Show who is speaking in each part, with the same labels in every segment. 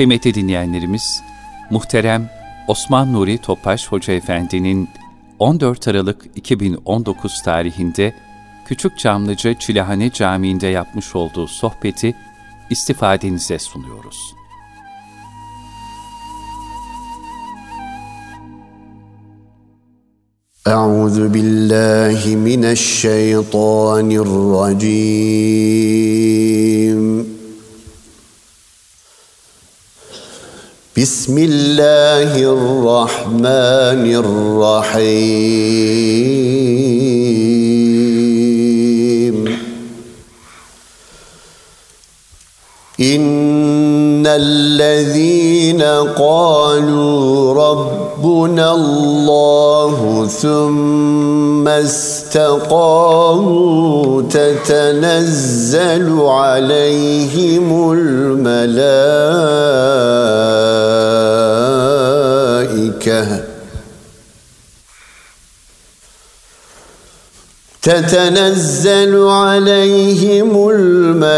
Speaker 1: Kıymetli dinleyenlerimiz, muhterem Osman Nuri Topaş Hoca Efendi'nin 14 Aralık 2019 tarihinde Küçük Çamlıca Çilehane Camii'nde yapmış olduğu sohbeti istifadenize sunuyoruz.
Speaker 2: أعوذ بالله من الشيطان الرجيم بسم الله الرحمن الرحيم. إن الذين قالوا ربنا الله ثم استقاموا تتنزل عليهم الملائكه تتنزل عليهم الملائكة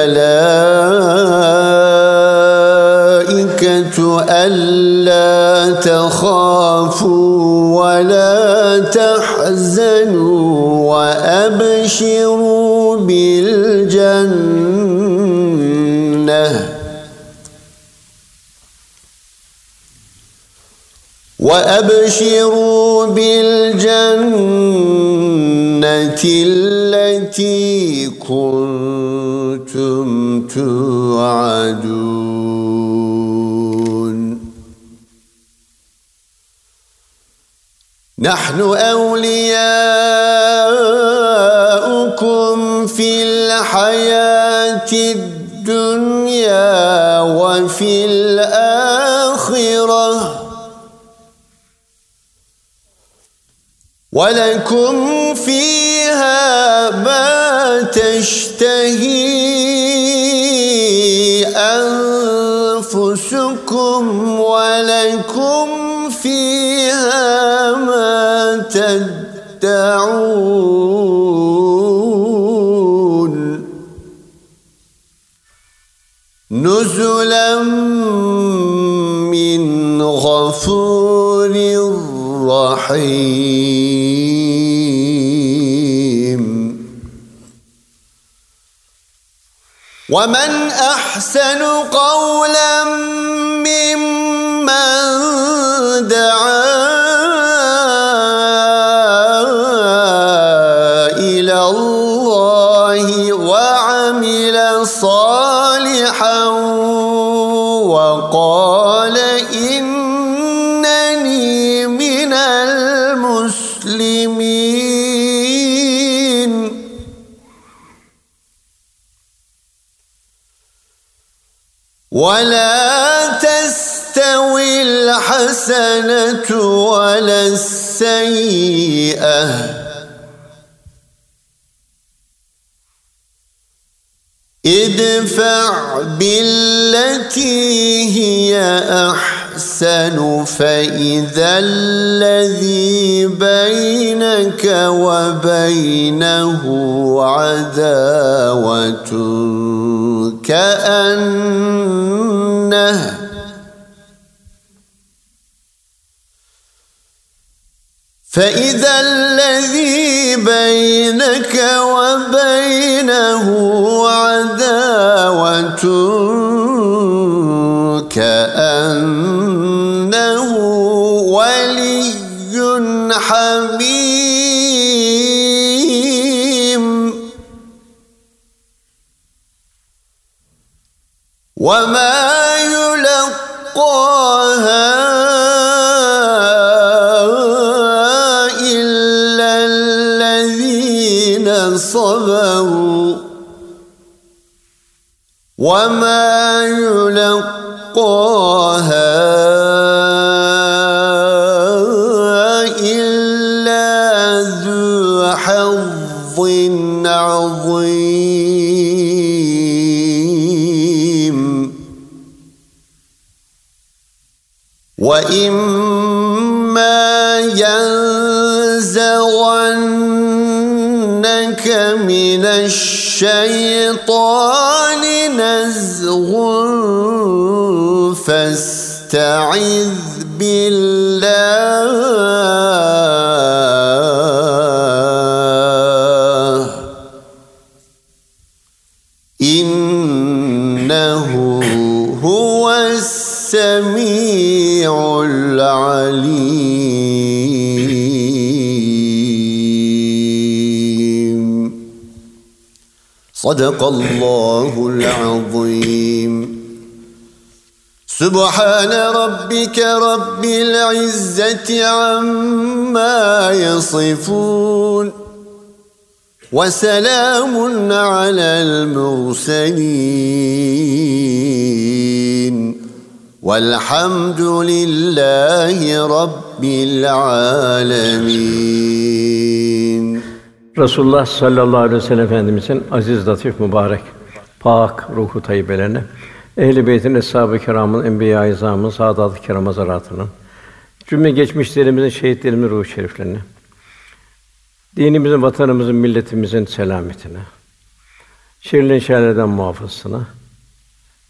Speaker 2: ألا تخافوا ولا تحزنوا وأبشروا بالجنة. وأبشروا بالجنة التي كنتم توعدون. نحن أولياؤكم في الحياة الدنيا وفي الآخرة. ولكم فيها ما تشتهي أنفسكم ولكم فيها ما تدعون نزلا من غفور رحيم ومن أحسن قولا ولا تستوي الحسنة ولا السيئة. ادفع بالتي هي أحسن فإذا الذي بينك وبينه عداوة كأنه فإذا الذي بينك وبينه عداوة كأنه ولي حميم. وما وما يلقاها إلا ذو حظ عظيم وإما ينزغنك من الشيطان فاستعذ بالله. إنه هو السميع العليم. صدق الله العظيم. سبحان ربك رب العزة عما يصفون وسلام على المرسلين والحمد لله رب العالمين.
Speaker 3: رسول الله صلى الله عليه وسلم Efendimizin aziz, latif, mübarek, pak, ruhu tayyibelerine ehl-i beytin, eshab-ı kiramın, enbiya-i izamın, saadat-ı kiram hazaratının, cümle geçmişlerimizin, şehitlerimizin ruhu şeriflerine, dinimizin, vatanımızın, milletimizin selametine, şerlerin şerlerden muhafazasına,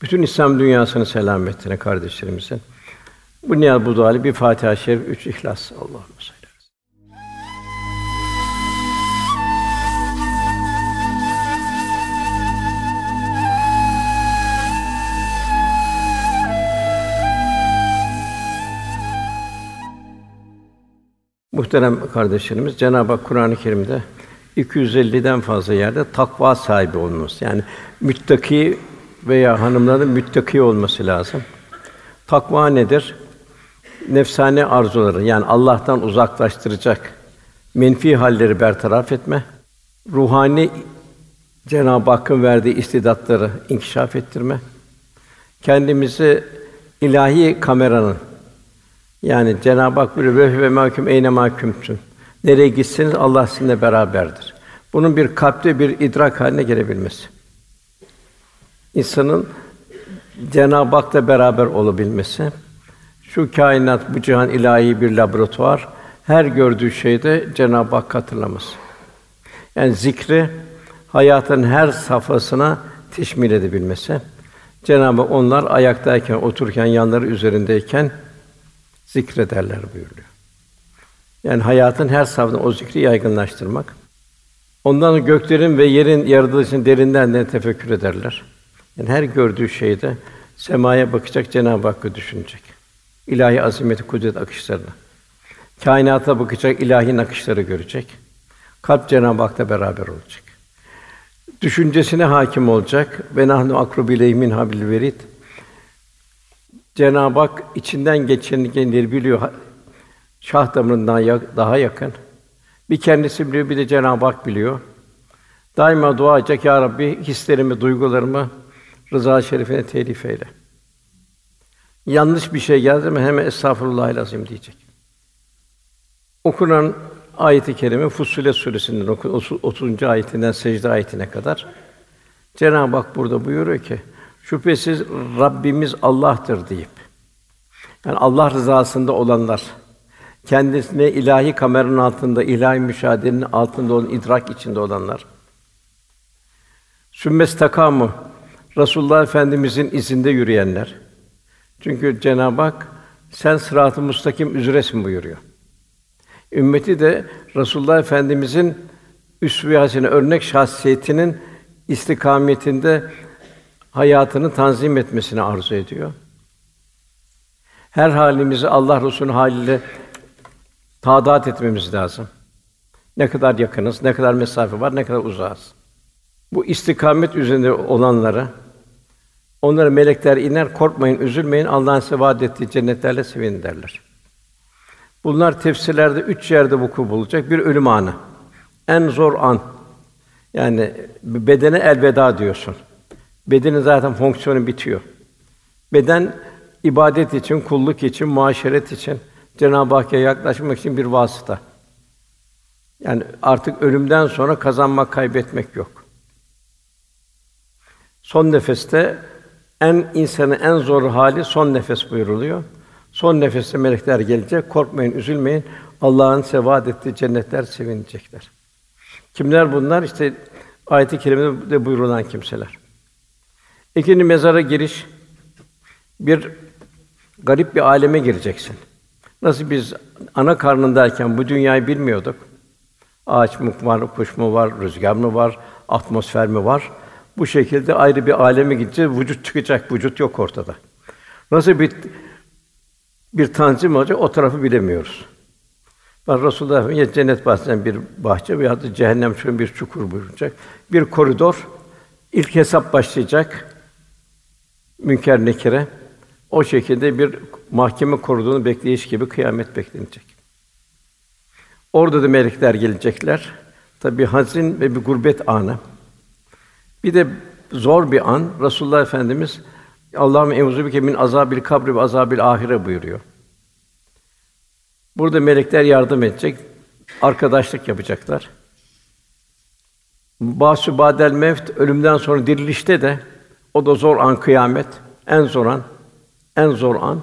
Speaker 3: bütün İslam dünyasının selametine kardeşlerimizin. Bu niyaz bu duayla bir Fatiha-i Şerif, üç İhlas. Allahümme Muhterem kardeşlerimiz, Cenab-ı Hak Kur'an-ı Kerim'de 250'den fazla yerde takva sahibi olması. Yani müttaki veya hanımların müttaki olması lazım. Takva nedir? Nefsane arzuları yani Allah'tan uzaklaştıracak menfi halleri bertaraf etme, ruhani Cenab-ı Hakk'ın verdiği istidatları inkişaf ettirme, kendimizi ilahi kameranın yani Cenab-ı Hak buyuruyor ve mahkum eyne mahkumsun. Nereye gitseniz Allah sizinle beraberdir. Bunun bir kalpte bir idrak haline gelebilmesi. İnsanın Cenab-ı Hak'la beraber olabilmesi. Şu kainat, bu cihan ilahi bir laboratuvar. Her gördüğü şeyde Cenab-ı Hak hatırlaması. Yani zikri hayatın her safhasına teşmil edebilmesi. Cenab-ı onlar ayaktayken, otururken, yanları üzerindeyken zikrederler buyuruyor. Yani hayatın her safhasında o zikri yaygınlaştırmak. Ondan göklerin ve yerin yaratılışını derinden de tefekkür ederler. Yani her gördüğü şeyde semaya bakacak, Cenab-ı Hakk'ı düşünecek. İlahi azameti, kudret akışlarını. Kainata bakacak, ilahi nakışları görecek. Kalp Cenab-ı Hak'la beraber olacak. Düşüncesine hakim olacak. Ve nahnu akrubu min hablil verid. Cenab-ı Hak içinden geçenleri biliyor. Şah damarından daha yakın. Bir kendisi biliyor, bir de Cenab-ı Hak biliyor. Daima dua edecek ya Rabbi hislerimi, duygularımı rıza şerifine telif eyle. Yanlış bir şey geldi mi hemen estağfurullah lazım diyecek. Okunan ayet-i kerime Fussilet suresinden oku 30. ayetinden secde ayetine kadar Cenab-ı Hak burada buyuruyor ki şüphesiz Rabbimiz Allah'tır deyip yani Allah rızasında olanlar kendisine ilahi kameranın altında, ilahi müşahedenin altında olan idrak içinde olanlar. Sümmes takamı Resulullah Efendimizin izinde yürüyenler. Çünkü Cenab-ı Hak sen sırat-ı müstakim üzeresin buyuruyor. Ümmeti de Resulullah Efendimizin hasene örnek şahsiyetinin istikametinde hayatını tanzim etmesini arzu ediyor. Her halimizi Allah Resulü'nün haliyle tadat etmemiz lazım. Ne kadar yakınız, ne kadar mesafe var, ne kadar uzağız. Bu istikamet üzerinde olanlara onlara melekler iner, korkmayın, üzülmeyin, Allah'ın size vaad ettiği cennetlerle sevinin derler. Bunlar tefsirlerde üç yerde vuku bulacak. Bir ölüm anı. En zor an. Yani bedene elveda diyorsun. Bedenin zaten fonksiyonu bitiyor. Beden ibadet için, kulluk için, muaşeret için, Cenab-ı Hakk'a yaklaşmak için bir vasıta. Yani artık ölümden sonra kazanmak, kaybetmek yok. Son nefeste en insanın en zor hali son nefes buyuruluyor. Son nefeste melekler gelecek. Korkmayın, üzülmeyin. Allah'ın sevat ettiği cennetler sevinecekler. Kimler bunlar? İşte ayet-i kerimede buyurulan kimseler. İkinci mezara giriş bir garip bir aleme gireceksin. Nasıl biz ana karnındayken bu dünyayı bilmiyorduk. Ağaç mı var, kuş mu var, rüzgar mı var, atmosfer mi var? Bu şekilde ayrı bir aleme gideceğiz. Vücut çıkacak, vücut yok ortada. Nasıl bir bir tanzim olacak, o tarafı bilemiyoruz. Ben Resulullah Efendimiz cennet bahseden bir bahçe veya da cehennem şöyle bir çukur buyuracak. Bir koridor, ilk hesap başlayacak. Münker nekire. O şekilde bir mahkeme koridorunu bekleyiş gibi kıyamet beklenecek. Orada da melekler gelecekler. Tabi hazin ve bir gurbet anı. Bir de zor bir an. Resulullah Efendimiz Allah'ım envuzu bike min azabil kabri ve azabil ahire buyuruyor. Burada melekler yardım edecek, arkadaşlık yapacaklar. Basu badel mevt ölümden sonra dirilişte de o da zor an kıyamet, en zor an, en zor an.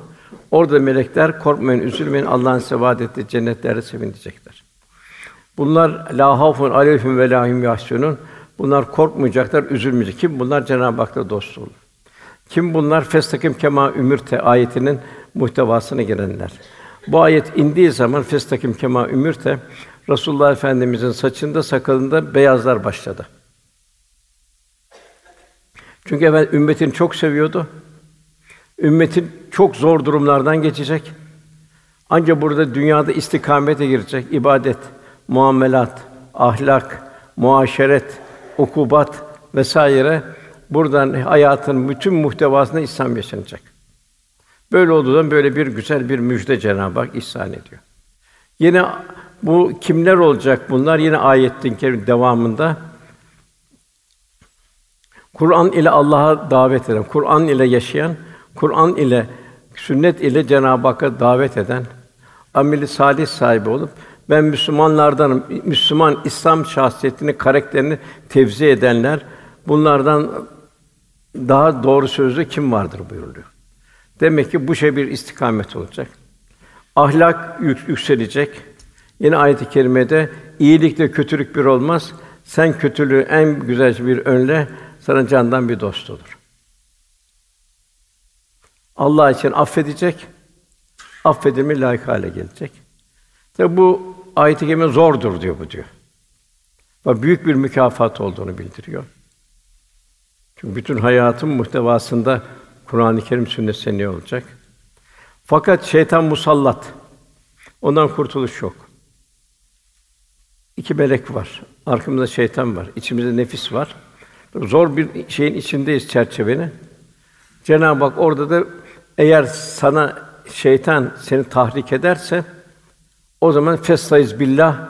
Speaker 3: Orada melekler korkmayın, üzülmeyin. Allah'ın size vaad ettiği cennetlerde sevinecekler. Bunlar la havfun aleyhim ve lahim yahsunun. Bunlar korkmayacaklar, üzülmeyecek. Kim bunlar? Cenab-ı Hak'la dost olur. Kim bunlar? Festakim kema ümürte ayetinin muhtevasına girenler. Bu ayet indiği zaman festakim kema ümürte Resulullah Efendimizin saçında, sakalında beyazlar başladı. Çünkü evvel ümmetini çok seviyordu. Ümmetin çok zor durumlardan geçecek. Ancak burada dünyada istikamete girecek. ibadet, muamelat, ahlak, muaşeret, okubat vesaire buradan hayatın bütün muhtevasında İslam yaşanacak. Böyle olduğundan böyle bir güzel bir müjde Cenab-ı Hak ihsan ediyor. Yine bu kimler olacak bunlar? Yine ayetin kerim devamında Kur'an ile Allah'a davet eden, Kur'an ile yaşayan, Kur'an ile sünnet ile Cenab-ı Hakk'a davet eden, ameli salih sahibi olup ben Müslümanlardanım. Müslüman İslam şahsiyetini, karakterini tevzi edenler bunlardan daha doğru sözlü kim vardır buyuruluyor. Demek ki bu şey bir istikamet olacak. Ahlak yükselecek. Yine ayet-i kerimede iyilikle kötülük bir olmaz. Sen kötülüğü en güzel bir önle, sana candan bir dost olur. Allah için affedecek, affedilme layık hale gelecek. Tabi bu ayet-i kerime zordur diyor bu diyor. Ve büyük bir mükafat olduğunu bildiriyor. Çünkü bütün hayatın muhtevasında Kur'an-ı Kerim sünnet ne olacak? Fakat şeytan musallat. Ondan kurtuluş yok. İki melek var. Arkamızda şeytan var. İçimizde nefis var. Zor bir şeyin içindeyiz çerçevenin. Cenab-ı Hak orada da eğer sana şeytan seni tahrik ederse o zaman festaiz billah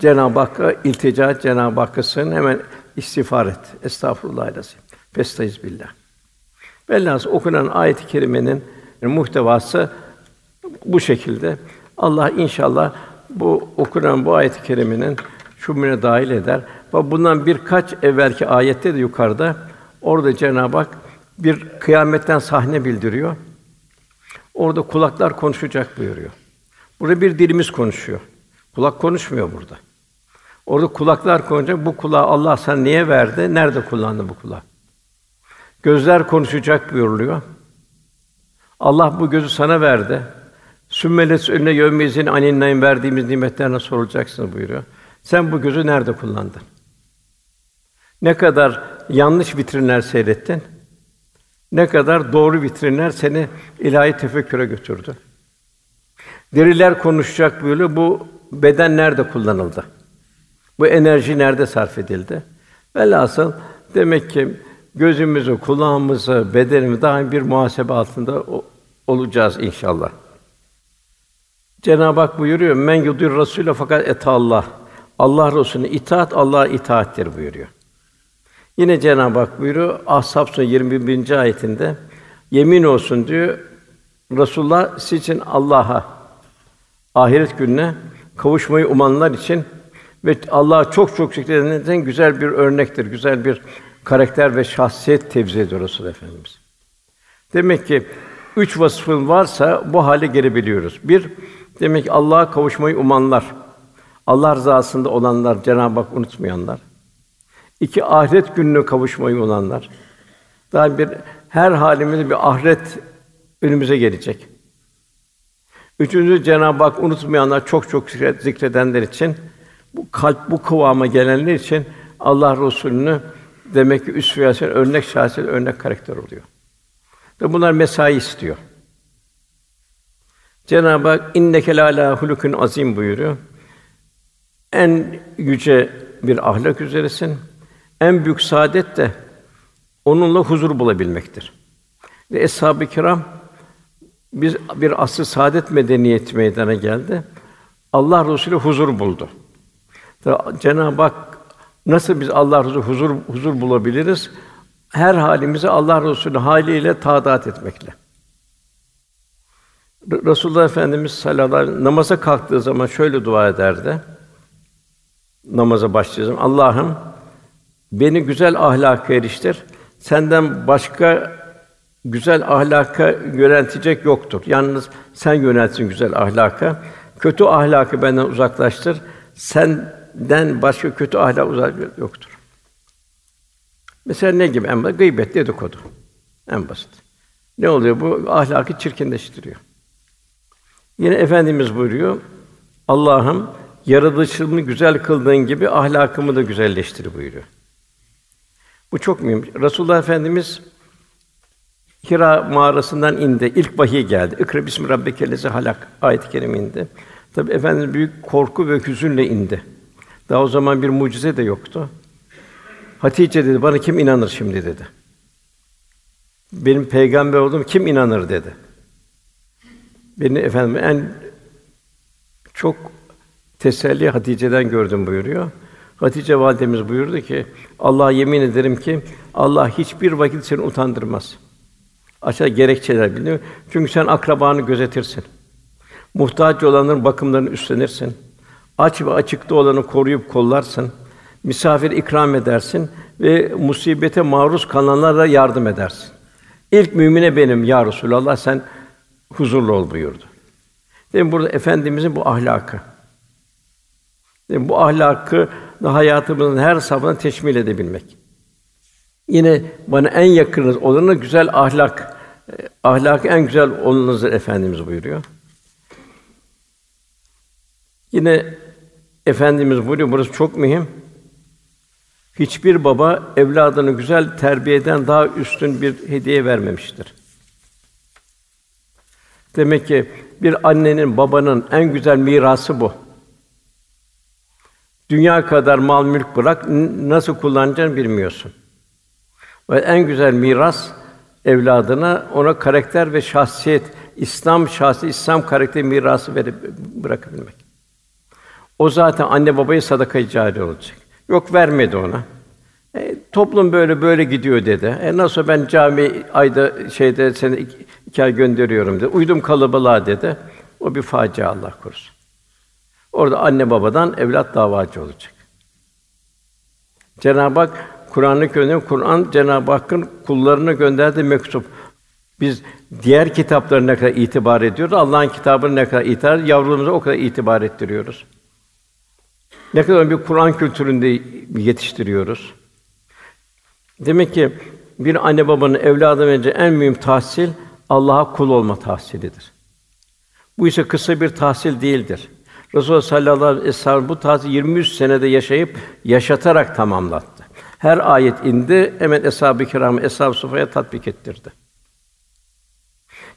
Speaker 3: Cenab-ı Hakk'a iltica Cenab-ı Hakk'a sığın, hemen istiğfar et. Estağfurullah lazım. Festaiz billah. Velhâsıl okunan ayet-i kerimenin muhtevası bu şekilde. Allah inşallah bu okunan bu ayet-i kerimenin şumune dahil eder. Bundan birkaç evvelki ayette de yukarıda orada Cenab-ı Hak bir kıyametten sahne bildiriyor. Orada kulaklar konuşacak buyuruyor. Burada bir dilimiz konuşuyor. Kulak konuşmuyor burada. Orada kulaklar konuşacak. Bu kulağı Allah sen niye verdi? Nerede kullandı bu kulağı? Gözler konuşacak buyuruluyor. Allah bu gözü sana verdi. Sümmeles önüne yövmezin aninnayın verdiğimiz nimetlerine sorulacaksın buyuruyor. Sen bu gözü nerede kullandın? Ne kadar yanlış vitrinler seyrettin? Ne kadar doğru vitrinler seni ilahi tefekküre götürdü? Deriler konuşacak böyle bu beden nerede kullanıldı? Bu enerji nerede sarf edildi? Velhasıl demek ki gözümüzü, kulağımızı, bedenimizi daha bir muhasebe altında olacağız inşallah. Cenab-ı Hak buyuruyor: "Men yudur Rasûle fakat et Allah." Allah Resulüne itaat Allah'a itaattir buyuruyor. Yine Cenab-ı Hak buyuruyor Ahzab Suresi 21. ayetinde yemin olsun diyor Resulullah sizin için Allah'a ahiret gününe kavuşmayı umanlar için ve Allah'a çok çok şükredenlerden güzel bir örnektir, güzel bir karakter ve şahsiyet tevzi ediyor Resul Efendimiz. Demek ki üç vasfın varsa bu hale gelebiliyoruz. Bir, demek ki Allah'a kavuşmayı umanlar, Allah rızasında olanlar, Cenab-ı Hak unutmayanlar. İki, ahiret gününe kavuşmayı olanlar. Daha bir her halimizde bir ahiret önümüze gelecek. Üçüncü Cenab-ı Hak unutmayanlar çok çok zikredenler için bu kalp bu kıvama gelenler için Allah Resulü'nü demek ki üsve örnek şahsiyet, örnek karakter oluyor. Ve bunlar mesai istiyor. Cenab-ı Hak inneke la hulukun azim buyuruyor. En yüce bir ahlak üzeresin. En büyük saadet de onunla huzur bulabilmektir. Ve eshab-ı kiram biz bir asr saadet medeniyet meydana geldi. Allah Resulü huzur buldu. Cenab-ı Hak nasıl biz Allah Resulü huzur huzur bulabiliriz? Her halimizi Allah Resulü haliyle taadat etmekle. Resulullah Efendimiz sallallahu aleyhi ve sellem namaza kalktığı zaman şöyle dua ederdi. Namaza zaman Allah'ım beni güzel ahlaka eriştir. Senden başka güzel ahlaka yöneltecek yoktur. Yalnız sen yöneltsin güzel ahlaka. Kötü ahlakı benden uzaklaştır. Senden başka kötü ahlak uzak yoktur. Mesela ne gibi? En basit gıybet, dedikodu. En basit. Ne oluyor bu? Ahlakı çirkinleştiriyor. Yine efendimiz buyuruyor. Allah'ım yaratılışımı güzel kıldığın gibi ahlakımı da güzelleştir buyuruyor. Bu çok mühim. Resulullah Efendimiz Hira mağarasından indi. İlk vahiy geldi. İkra bismi rabbikellezi halak ayet-i kerime indi. Tabi Efendimiz büyük korku ve hüzünle indi. Daha o zaman bir mucize de yoktu. Hatice dedi, bana kim inanır şimdi dedi. Benim peygamber olduğum kim inanır dedi. Beni efendim en çok teselli Hatice'den gördüm buyuruyor. Hatice validemiz buyurdu ki Allah yemin ederim ki Allah hiçbir vakit seni utandırmaz. Aşağı gerekçeler biliyor. Çünkü sen akrabanı gözetirsin. Muhtaç olanların bakımlarını üstlenirsin. Aç ve açıkta olanı koruyup kollarsın. Misafir ikram edersin ve musibete maruz kalanlara yardım edersin. İlk mümine benim ya Resulallah sen huzurlu ol buyurdu. Dedim burada efendimizin bu ahlakı. Dedim, bu ahlakı hayatımızın her safhasına teşmil edebilmek. Yine bana en yakınız olanı güzel ahlak, e, ahlak en güzel olanınızdır efendimiz buyuruyor. Yine efendimiz buyuruyor burası çok mühim. Hiçbir baba evladını güzel terbiyeden daha üstün bir hediye vermemiştir. Demek ki bir annenin, babanın en güzel mirası bu. Dünya kadar mal mülk bırak, nasıl kullanacağını bilmiyorsun. Ve en güzel miras evladına ona karakter ve şahsiyet, İslam şahsi, İslam karakteri mirası verip bırakabilmek. O zaten anne babayı sadaka cari olacak. Yok vermedi ona. E, toplum böyle böyle gidiyor dedi. E nasıl ben cami ayda şeyde seni iki, iki ay gönderiyorum dedi. Uydum kalabalığa dedi. O bir facia Allah korusun. Orada anne babadan evlat davacı olacak. Cenab-ı Hak Kur'an-ı Kerim Kur'an Cenab-ı Hakk'ın kullarına gönderdiği mektup. Biz diğer kitaplarına ne kadar itibar ediyoruz, Allah'ın kitabına ne kadar itibar, yavrumuza o kadar itibar ettiriyoruz. Ne kadar bir Kur'an kültüründe yetiştiriyoruz. Demek ki bir anne babanın evladı önce en mühim tahsil Allah'a kul olma tahsilidir. Bu ise kısa bir tahsil değildir. Resulullah sallallahu aleyhi ve sellem bu tahsil 23 senede yaşayıp yaşatarak tamamlattı. Her ayet indi, hemen eshab-ı kiramı eshab-ı sufaya tatbik ettirdi.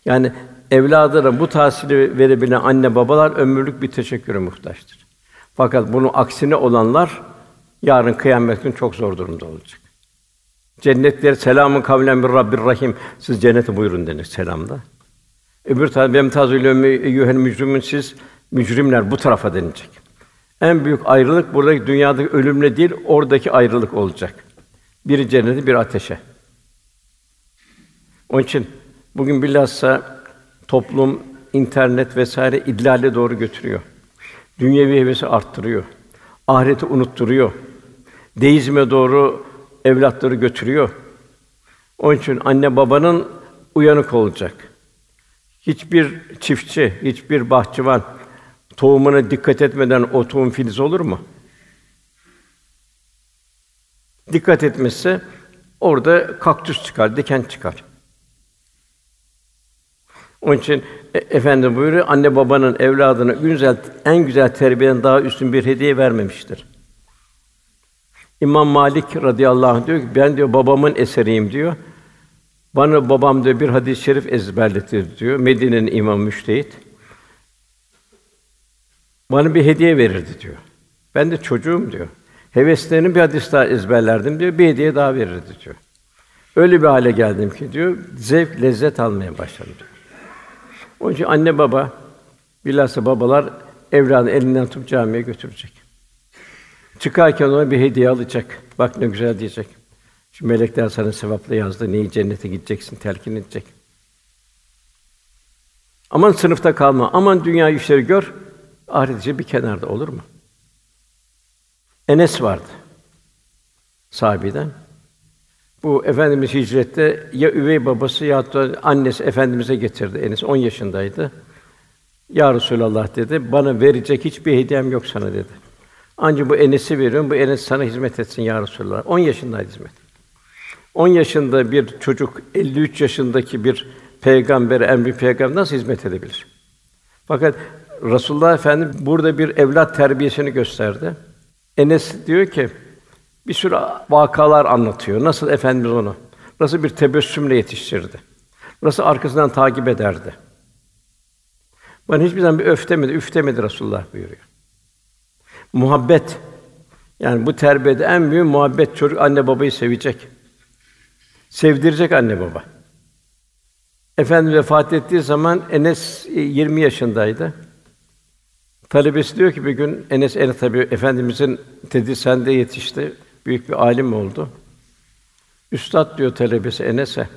Speaker 3: Yani evladına bu tahsili verebilen anne babalar ömürlük bir teşekküre muhtaçtır. Fakat bunun aksine olanlar yarın kıyamet günü çok zor durumda olacak. Cennetler selamun kavlen bir Rabbir Rahim. Siz cennete buyurun denir selamda. Öbür tarafta bem tazilü eyyuhel mücrimun siz mücrimler bu tarafa denilecek. En büyük ayrılık buradaki dünyadaki ölümle değil, oradaki ayrılık olacak. Biri cennete, bir ateşe. Onun için bugün bilhassa toplum, internet vesaire idlale doğru götürüyor. Dünyevi hevesi arttırıyor. Ahireti unutturuyor. Deizme doğru evlatları götürüyor. Onun için anne babanın uyanık olacak. Hiçbir çiftçi, hiçbir bahçıvan tohumuna dikkat etmeden o tohum filiz olur mu? Dikkat etmezse orada kaktüs çıkar, diken çıkar. Onun için e, efendim buyuruyor anne babanın evladına güzel en güzel terbiyeden daha üstün bir hediye vermemiştir. İmam Malik radıyallahu anh diyor ki ben diyor babamın eseriyim diyor. Bana babam diyor bir hadis-i şerif ezberletti diyor. Medine'nin imam müştehit. Bana bir hediye verirdi diyor. Ben de çocuğum diyor. Heveslerini bir hadis daha ezberlerdim diyor. Bir hediye daha verirdi diyor. Öyle bir hale geldim ki diyor, zevk, lezzet almaya başladım diyor. Onun için anne baba, bilhassa babalar evladı elinden tutup camiye götürecek. Çıkarken ona bir hediye alacak. Bak ne güzel diyecek. Şu melekler sana sevapla yazdı. Neyi cennete gideceksin, telkin edecek. Aman sınıfta kalma. Aman dünya işleri gör. Ahiret bir kenarda olur mu? Enes vardı. Sahabeden. Bu efendimiz hicrette ya üvey babası ya da annesi efendimize getirdi. Enes 10 yaşındaydı. Ya Resulallah dedi. Bana verecek hiçbir hediyem yok sana dedi. Ancak bu Enes'i veriyorum. Bu Enes sana hizmet etsin ya Resulallah. 10 yaşındaydı hizmet. 10 yaşında bir çocuk 53 yaşındaki bir peygamber, emri peygamber nasıl hizmet edebilir? Fakat Resulullah Efendimiz burada bir evlat terbiyesini gösterdi. Enes diyor ki bir sürü vakalar anlatıyor. Nasıl efendimiz onu nasıl bir tebessümle yetiştirdi. Nasıl arkasından takip ederdi. Bana hiçbir zaman bir öf demedi, üf demedi Resulullah buyuruyor. Muhabbet yani bu terbiyede en büyük muhabbet çocuk anne babayı sevecek. Sevdirecek anne baba. Efendimiz vefat ettiği zaman Enes 20 yaşındaydı. Talebesi diyor ki bir gün Enes el tabi efendimizin tedrisinde yetişti. Büyük bir alim oldu. Üstad diyor talebesi Enes'e.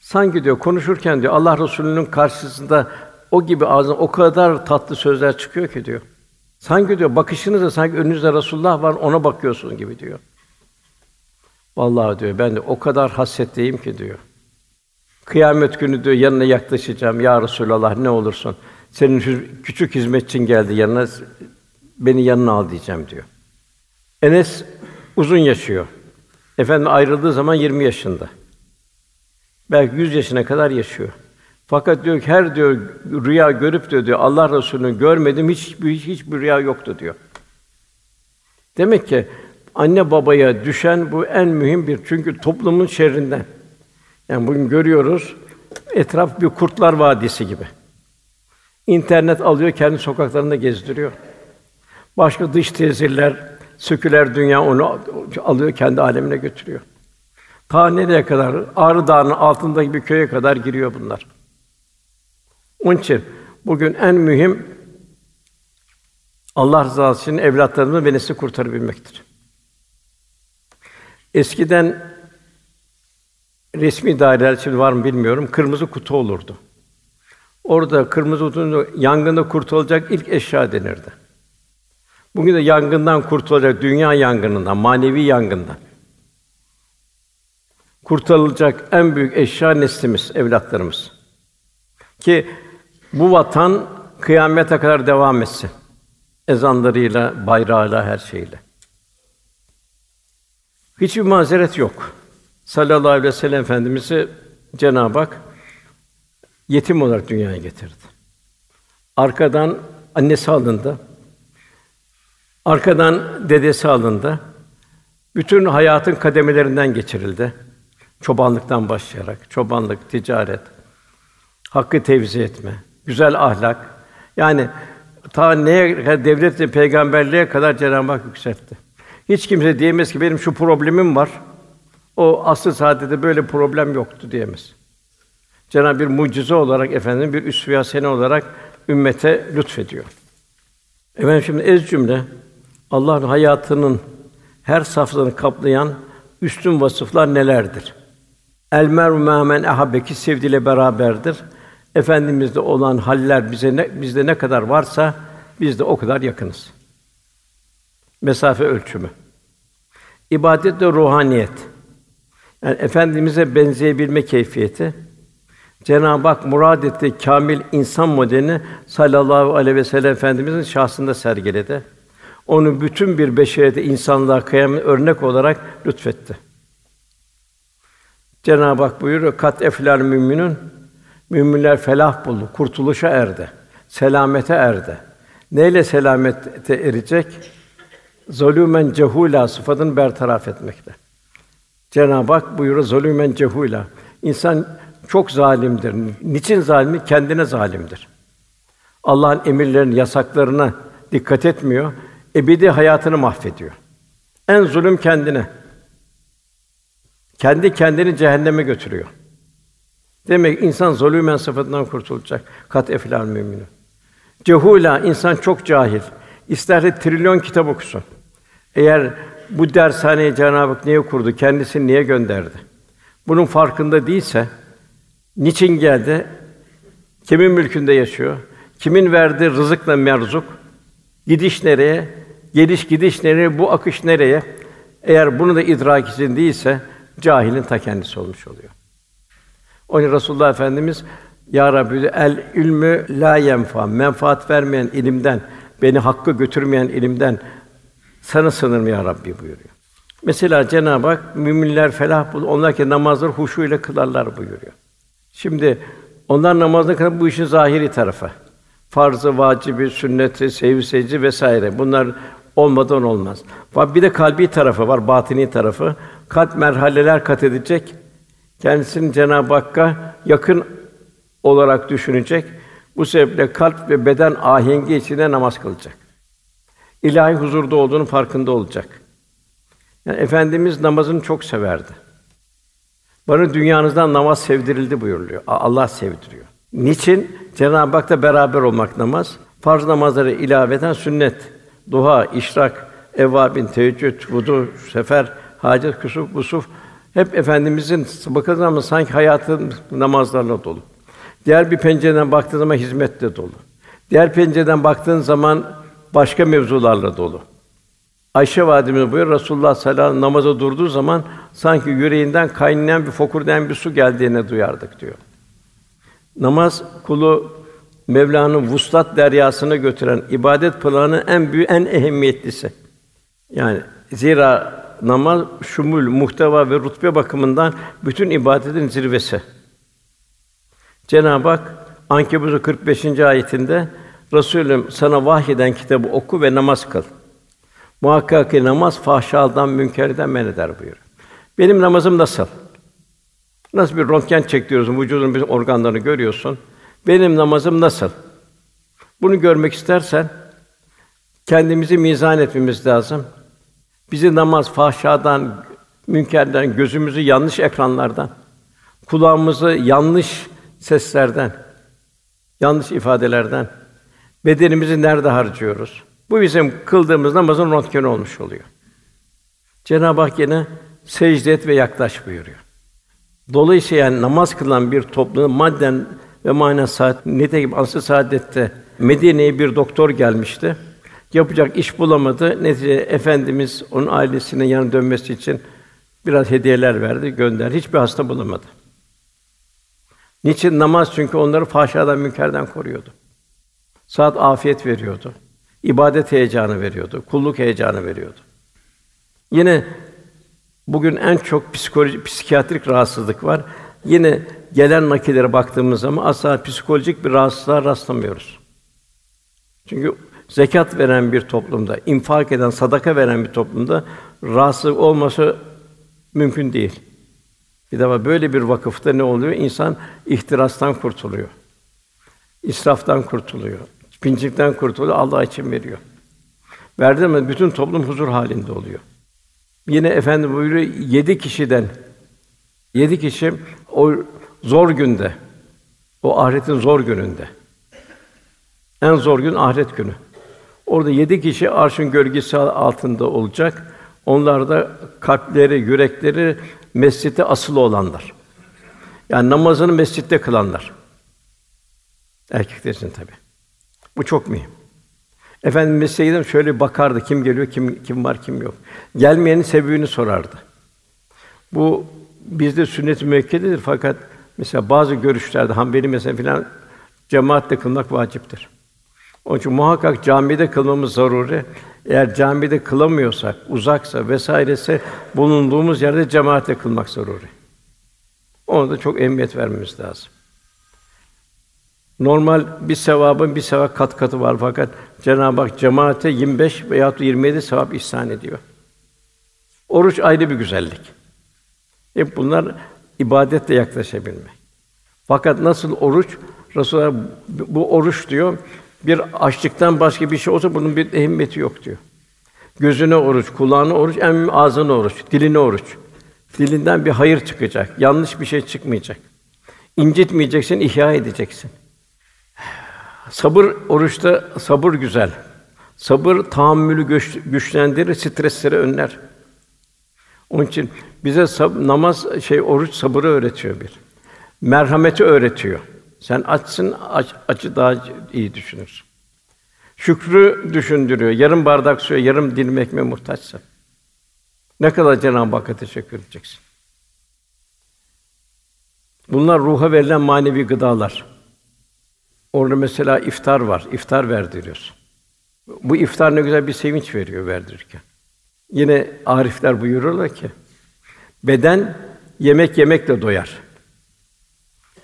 Speaker 3: Sanki diyor konuşurken diyor Allah Resulü'nün karşısında o gibi ağzından o kadar tatlı sözler çıkıyor ki diyor. Sanki diyor bakışınızda sanki önünüzde Resulullah var ona bakıyorsun gibi diyor. Vallahi diyor ben de o kadar hasretteyim ki diyor. Kıyamet günü diyor yanına yaklaşacağım ya Resulallah ne olursun. Senin küçük hizmetçin geldi yanına beni yanına al diyeceğim diyor. Enes uzun yaşıyor. Efendim ayrıldığı zaman 20 yaşında. Belki 100 yaşına kadar yaşıyor. Fakat diyor ki her diyor rüya görüp de diyor Allah Resulü'nü görmedim hiç hiç hiçbir rüya yoktu diyor. Demek ki anne babaya düşen bu en mühim bir çünkü toplumun şerrinden. Yani bugün görüyoruz etraf bir kurtlar vadisi gibi. İnternet alıyor kendi sokaklarında gezdiriyor. Başka dış tesirler, söküler dünya onu alıyor kendi alemine götürüyor. Ta nereye kadar? Ağrı Dağı'nın altındaki bir köye kadar giriyor bunlar. Onun için bugün en mühim Allah rızası için evlatlarımızı ve nesli kurtarabilmektir. Eskiden resmi daireler şimdi var mı bilmiyorum. Kırmızı kutu olurdu. Orada kırmızı kutunun yangında kurtulacak ilk eşya denirdi. Bugün de yangından kurtulacak dünya yangınından, manevi yangından. Kurtarılacak en büyük eşya neslimiz, evlatlarımız. Ki bu vatan kıyamete kadar devam etsin. Ezanlarıyla, bayrağıyla, her şeyle. Hiçbir mazeret yok. Sallallahu aleyhi ve sellem Efendimizi Cenab-ı Hak yetim olarak dünyaya getirdi. Arkadan annesi alındı. Arkadan dedesi alındı. Bütün hayatın kademelerinden geçirildi. Çobanlıktan başlayarak, çobanlık, ticaret, hakkı tevzi etme, güzel ahlak. Yani ta neye kadar devlet ve peygamberliğe kadar Cenab-ı Hak yükseltti. Hiç kimse diyemez ki benim şu problemim var. O asıl saadette böyle problem yoktu diyemez. Cenab-ı bir mucize olarak efendim bir üsve sene olarak ümmete lütfediyor. Efendim şimdi ez cümle Allah'ın hayatının her saflarını kaplayan üstün vasıflar nelerdir? El meru men ehabbeki sevdiyle beraberdir. Efendimizde olan haller bize ne, bizde ne kadar varsa biz de o kadar yakınız. Mesafe ölçümü. İbadet de ruhaniyet. Yani efendimize benzeyebilme keyfiyeti. Cenab-ı Hak murad ettiği kamil insan modelini sallallahu aleyhi ve sellem efendimizin şahsında sergiledi. Onu bütün bir beşeriyete, insanlığa kıyamet örnek olarak lütfetti. Cenab-ı Hak buyuruyor: "Kat eflal müminun Müminler felah buldu, kurtuluşa erdi, selamete erdi. Neyle selamete erecek? Zulümen cehula sıfatını bertaraf etmekle. Cenab-ı Hak buyuruyor zulümen cehula. İnsan çok zalimdir. Niçin zalimi? Kendine zalimdir. Allah'ın emirlerine, yasaklarına dikkat etmiyor. Ebedi hayatını mahvediyor. En zulüm kendine. Kendi kendini cehenneme götürüyor. Demek insan zulümen sıfatından kurtulacak. Kat eflal müminin. Cehula insan çok cahil. İsterse trilyon kitap okusun. Eğer bu dershaneyi Cenab-ı Hak niye kurdu? Kendisini niye gönderdi? Bunun farkında değilse niçin geldi? Kimin mülkünde yaşıyor? Kimin verdiği rızıkla merzuk? Gidiş nereye? Geliş gidiş nereye? Bu akış nereye? Eğer bunu da idrak için değilse cahilin ta kendisi olmuş oluyor. Onun Resulullah Efendimiz ya Rabbi el ilmü la yenfa menfaat vermeyen ilimden beni hakkı götürmeyen ilimden sana sınırım ya Rabbi buyuruyor. Mesela Cenab-ı Hak müminler felah bul, onlar ki namazları huşu ile kılarlar buyuruyor. Şimdi onlar namazda kadar bu işin zahiri tarafı. Farzı, vacibi, sünneti, sevgi secde vesaire. Bunlar olmadan olmaz. Var bir de kalbi tarafı var, batini tarafı. Kalp merhaleler kat edecek. Kendisini Cenab-ı Hakk'a yakın olarak düşünecek. Bu sebeple kalp ve beden ahengi içinde namaz kılacak. İlahi huzurda olduğunun farkında olacak. Yani efendimiz namazını çok severdi. Bana dünyanızdan namaz sevdirildi buyuruluyor. Allah sevdiriyor. Niçin? Cenab-ı Hak'la beraber olmak namaz. Farz namazları ilaveten sünnet, duha, işrak, evvabin, teheccüd, vudu, sefer, hacet, kusuf, kusuf hep efendimizin bakıldığı zaman sanki hayatın namazlarla dolu. Diğer bir pencereden baktığın zaman hizmetle dolu. Diğer pencereden baktığın zaman başka mevzularla dolu. Ayşe validemiz buyuruyor Resulullah sallallahu aleyhi namaza durduğu zaman sanki yüreğinden kaynayan bir fokurdayan bir su geldiğini duyardık diyor. Namaz kulu Mevla'nın vuslat deryasına götüren ibadet planı en büyük, en ehemmiyetlisi. Yani zira namaz şumul, muhteva ve rutbe bakımından bütün ibadetin zirvesi. Cenab-ı Hak Ankebut 45. ayetinde Resulüm sana vahyeden kitabı oku ve namaz kıl. Muhakkak ki namaz fahşadan, münkerden men eder buyuruyor. Benim namazım nasıl? Nasıl bir röntgen çektiriyorsun, vücudun bir organlarını görüyorsun. Benim namazım nasıl? Bunu görmek istersen kendimizi mizan etmemiz lazım. Bizi namaz fahşadan, münkerden, gözümüzü yanlış ekranlardan, kulağımızı yanlış seslerden, yanlış ifadelerden, bedenimizi nerede harcıyoruz? Bu bizim kıldığımız namazın röntgeni olmuş oluyor. Cenab-ı Hak yine secde et ve yaklaş buyuruyor. Dolayısıyla yani namaz kılan bir toplumun madden ve manen saat nitekim asr saadette Medine'ye bir doktor gelmişti. Yapacak iş bulamadı. Netice efendimiz onun ailesinin yanına dönmesi için biraz hediyeler verdi, gönder. Hiçbir hasta bulamadı. Niçin namaz? Çünkü onları fahşadan, münkerden koruyordu. Saat afiyet veriyordu. İbadet heyecanı veriyordu, kulluk heyecanı veriyordu. Yine bugün en çok psikoloji, psikiyatrik rahatsızlık var. Yine gelen nakillere baktığımız zaman asla psikolojik bir rahatsızlığa rastlamıyoruz. Çünkü zekat veren bir toplumda, infak eden, sadaka veren bir toplumda rahatsızlık olması mümkün değil. Bir defa böyle bir vakıfta ne oluyor? İnsan ihtirastan kurtuluyor. İsraftan kurtuluyor. Pincikten kurtuluyor, Allah için veriyor. Verdi mi bütün toplum huzur halinde oluyor. Yine efendim buyuruyor yedi kişiden yedi kişi o zor günde o ahiretin zor gününde en zor gün ahiret günü. Orada yedi kişi arşın gölgesi altında olacak. Onlar da kalpleri, yürekleri mescitte asılı olanlar. Yani namazını mescitte kılanlar. Erkekler için tabi. Bu çok mühim. Efendimiz Seyyidem şöyle bakardı kim geliyor, kim kim var, kim yok. Gelmeyenin sebebini sorardı. Bu bizde sünnet-i müekkededir fakat mesela bazı görüşlerde Hanbeli mesela filan cemaatle kılmak vaciptir. Onun için muhakkak camide kılmamız zaruri. Eğer camide kılamıyorsak, uzaksa vesairese bulunduğumuz yerde cemaatle kılmak zaruri. Ona da çok emniyet vermemiz lazım. Normal bir sevabın bir sevap kat katı var fakat Cenab-ı Hak cemaate 25 veya 27 sevap ihsan ediyor. Oruç ayrı bir güzellik. Hep bunlar ibadetle yaklaşabilmek. Fakat nasıl oruç? Resulullah bu oruç diyor, bir açlıktan başka bir şey olsa bunun bir ehemmiyeti yok diyor. Gözüne oruç, kulağına oruç, en ağzına oruç, diline oruç. Dilinden bir hayır çıkacak, yanlış bir şey çıkmayacak. İncitmeyeceksin, ihya edeceksin. Sabır oruçta sabır güzel. Sabır tahammülü güç, güçlendirir, stresleri önler. Onun için bize sab- namaz şey oruç sabırı öğretiyor bir. Merhameti öğretiyor. Sen açsın, aç, acı daha iyi düşünürsün. Şükrü düşündürüyor. Yarım bardak suya, yarım dilim ekmeğe muhtaçsın. Ne kadar Cenab-ı Hakk'a teşekkür edeceksin. Bunlar ruha verilen manevi gıdalar. Orada mesela iftar var. İftar verdiriyorsun. Bu iftar ne güzel bir sevinç veriyor verdirirken. Yine arifler buyuruyorlar ki beden yemek yemekle doyar.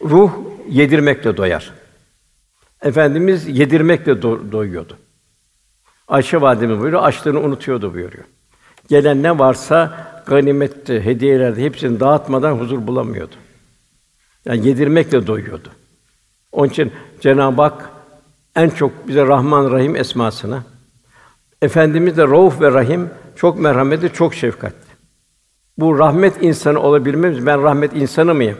Speaker 3: Ruh yedirmekle doyar. Efendimiz yedirmekle do- doyuyordu. Ayşe validemiz buyuruyor, açlığını unutuyordu buyuruyor. Gelen ne varsa ganimetti, hediyelerdi hepsini dağıtmadan huzur bulamıyordu. Yani yedirmekle doyuyordu. Onun için Cenab-ı Hak en çok bize Rahman Rahim esmasına Efendimiz de Rauf ve Rahim çok merhametli, çok şefkatli. Bu rahmet insanı olabilmemiz, ben rahmet insanı mıyım?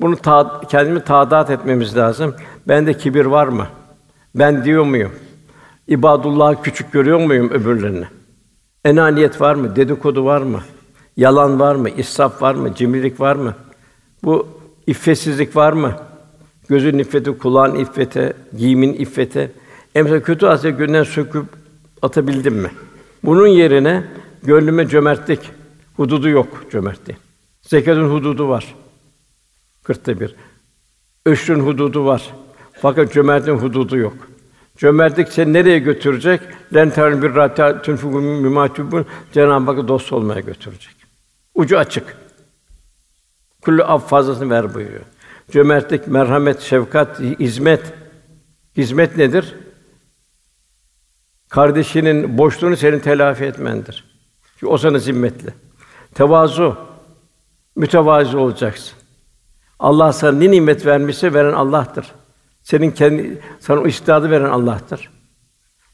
Speaker 3: Bunu ta, kendimi taadat etmemiz lazım. Bende kibir var mı? Ben diyor muyum? İbadullah küçük görüyor muyum öbürlerini? Enaniyet var mı? Dedikodu var mı? Yalan var mı? İsraf var mı? Cimrilik var mı? Bu iffetsizlik var mı? Gözün iffeti, kulağın iffete, giyimin iffete. Emsal kötü haset gönlünden söküp atabildim mi? Bunun yerine gönlüme cömertlik, hududu yok cömertliğin. Zekatın hududu var. Kırkta bir. Öşrün hududu var. Fakat cömertliğin hududu yok. Cömertlik seni nereye götürecek? Len bir rata tunfuku mimatubun Cenab-ı Hakk'a dost olmaya götürecek. Ucu açık. Kullu af fazlasını ver buyuruyor. Cömertlik, merhamet, şefkat, hizmet. Hizmet nedir? Kardeşinin boşluğunu senin telafi etmendir. Çünkü o sana zimmetli. Tevazu, mütevazi olacaksın. Allah sana ne nimet vermişse veren Allah'tır. Senin kendi sana o istidadı veren Allah'tır.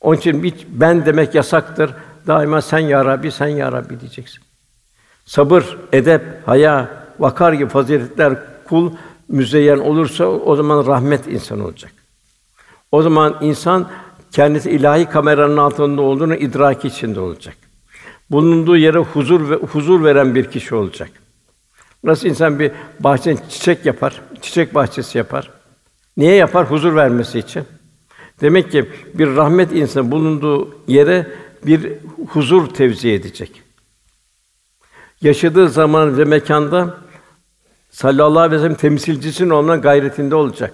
Speaker 3: Onun için hiç ben demek yasaktır. Daima sen ya Rabbi, sen ya Rabbi diyeceksin. Sabır, edep, haya, vakar gibi faziletler kul müzeyyen olursa o zaman rahmet insan olacak. O zaman insan kendisi ilahi kameranın altında olduğunu idraki içinde olacak. Bulunduğu yere huzur ve huzur veren bir kişi olacak. Nasıl insan bir bahçeden çiçek yapar, çiçek bahçesi yapar. Niye yapar? Huzur vermesi için. Demek ki bir rahmet insan bulunduğu yere bir huzur tevzi edecek. Yaşadığı zaman ve mekanda sallallahu aleyhi ve sellem temsilcisinin olmanın gayretinde olacak.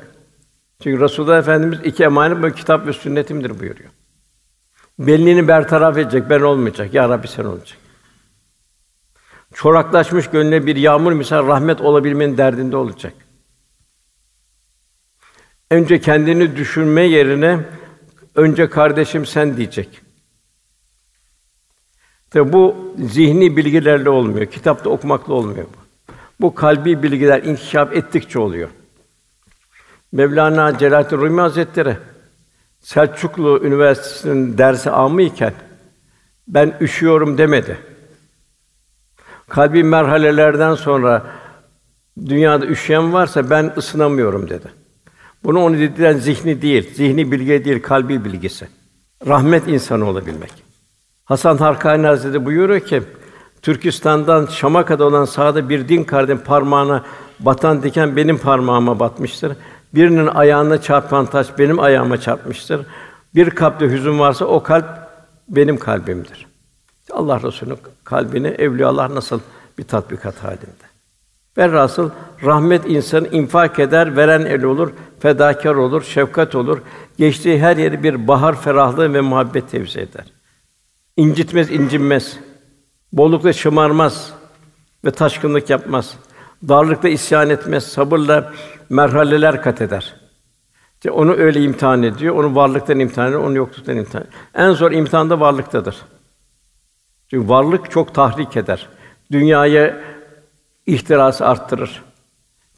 Speaker 3: Çünkü Resulullah Efendimiz iki emanet bu kitap ve sünnetimdir buyuruyor. Belliğini bertaraf edecek, ben olmayacak. Ya Rabbi sen olacak. Çoraklaşmış gönlüne bir yağmur misal rahmet olabilmenin derdinde olacak. Önce kendini düşünme yerine önce kardeşim sen diyecek. Tabi bu zihni bilgilerle olmuyor. Kitapta okumakla olmuyor bu. Bu kalbi bilgiler inkişaf ettikçe oluyor. Mevlana Celaleddin Rumi Hazretleri Selçuklu Üniversitesi'nin dersi amı ben üşüyorum demedi. Kalbi merhalelerden sonra dünyada üşüyen varsa ben ısınamıyorum dedi. Bunu onu dedilen zihni değil, zihni bilgi değil, kalbi bilgisi. Rahmet insanı olabilmek. Hasan Harkani Hazretleri buyuruyor ki Türkistan'dan Şam'a kadar olan sahada bir din kardeşim parmağına batan diken benim parmağıma batmıştır. Birinin ayağına çarpan taş benim ayağıma çarpmıştır. Bir kalpte hüzün varsa o kalp benim kalbimdir. Allah Resulü'nün kalbini evliyalar nasıl bir tatbikat halinde. Velhasıl rahmet insanı infak eder, veren el olur, fedakar olur, şefkat olur. Geçtiği her yeri bir bahar ferahlığı ve muhabbet tevzi eder. İncitmez, incinmez. Bollukta şımarmaz ve taşkınlık yapmaz. Darlıkta isyan etmez, sabırla merhaleler kat eder. İşte onu öyle imtihan ediyor, onu varlıktan imtihan ediyor, onu yokluktan imtihan ediyor. En zor imtihan da varlıktadır. Çünkü varlık çok tahrik eder. Dünyaya ihtirası arttırır.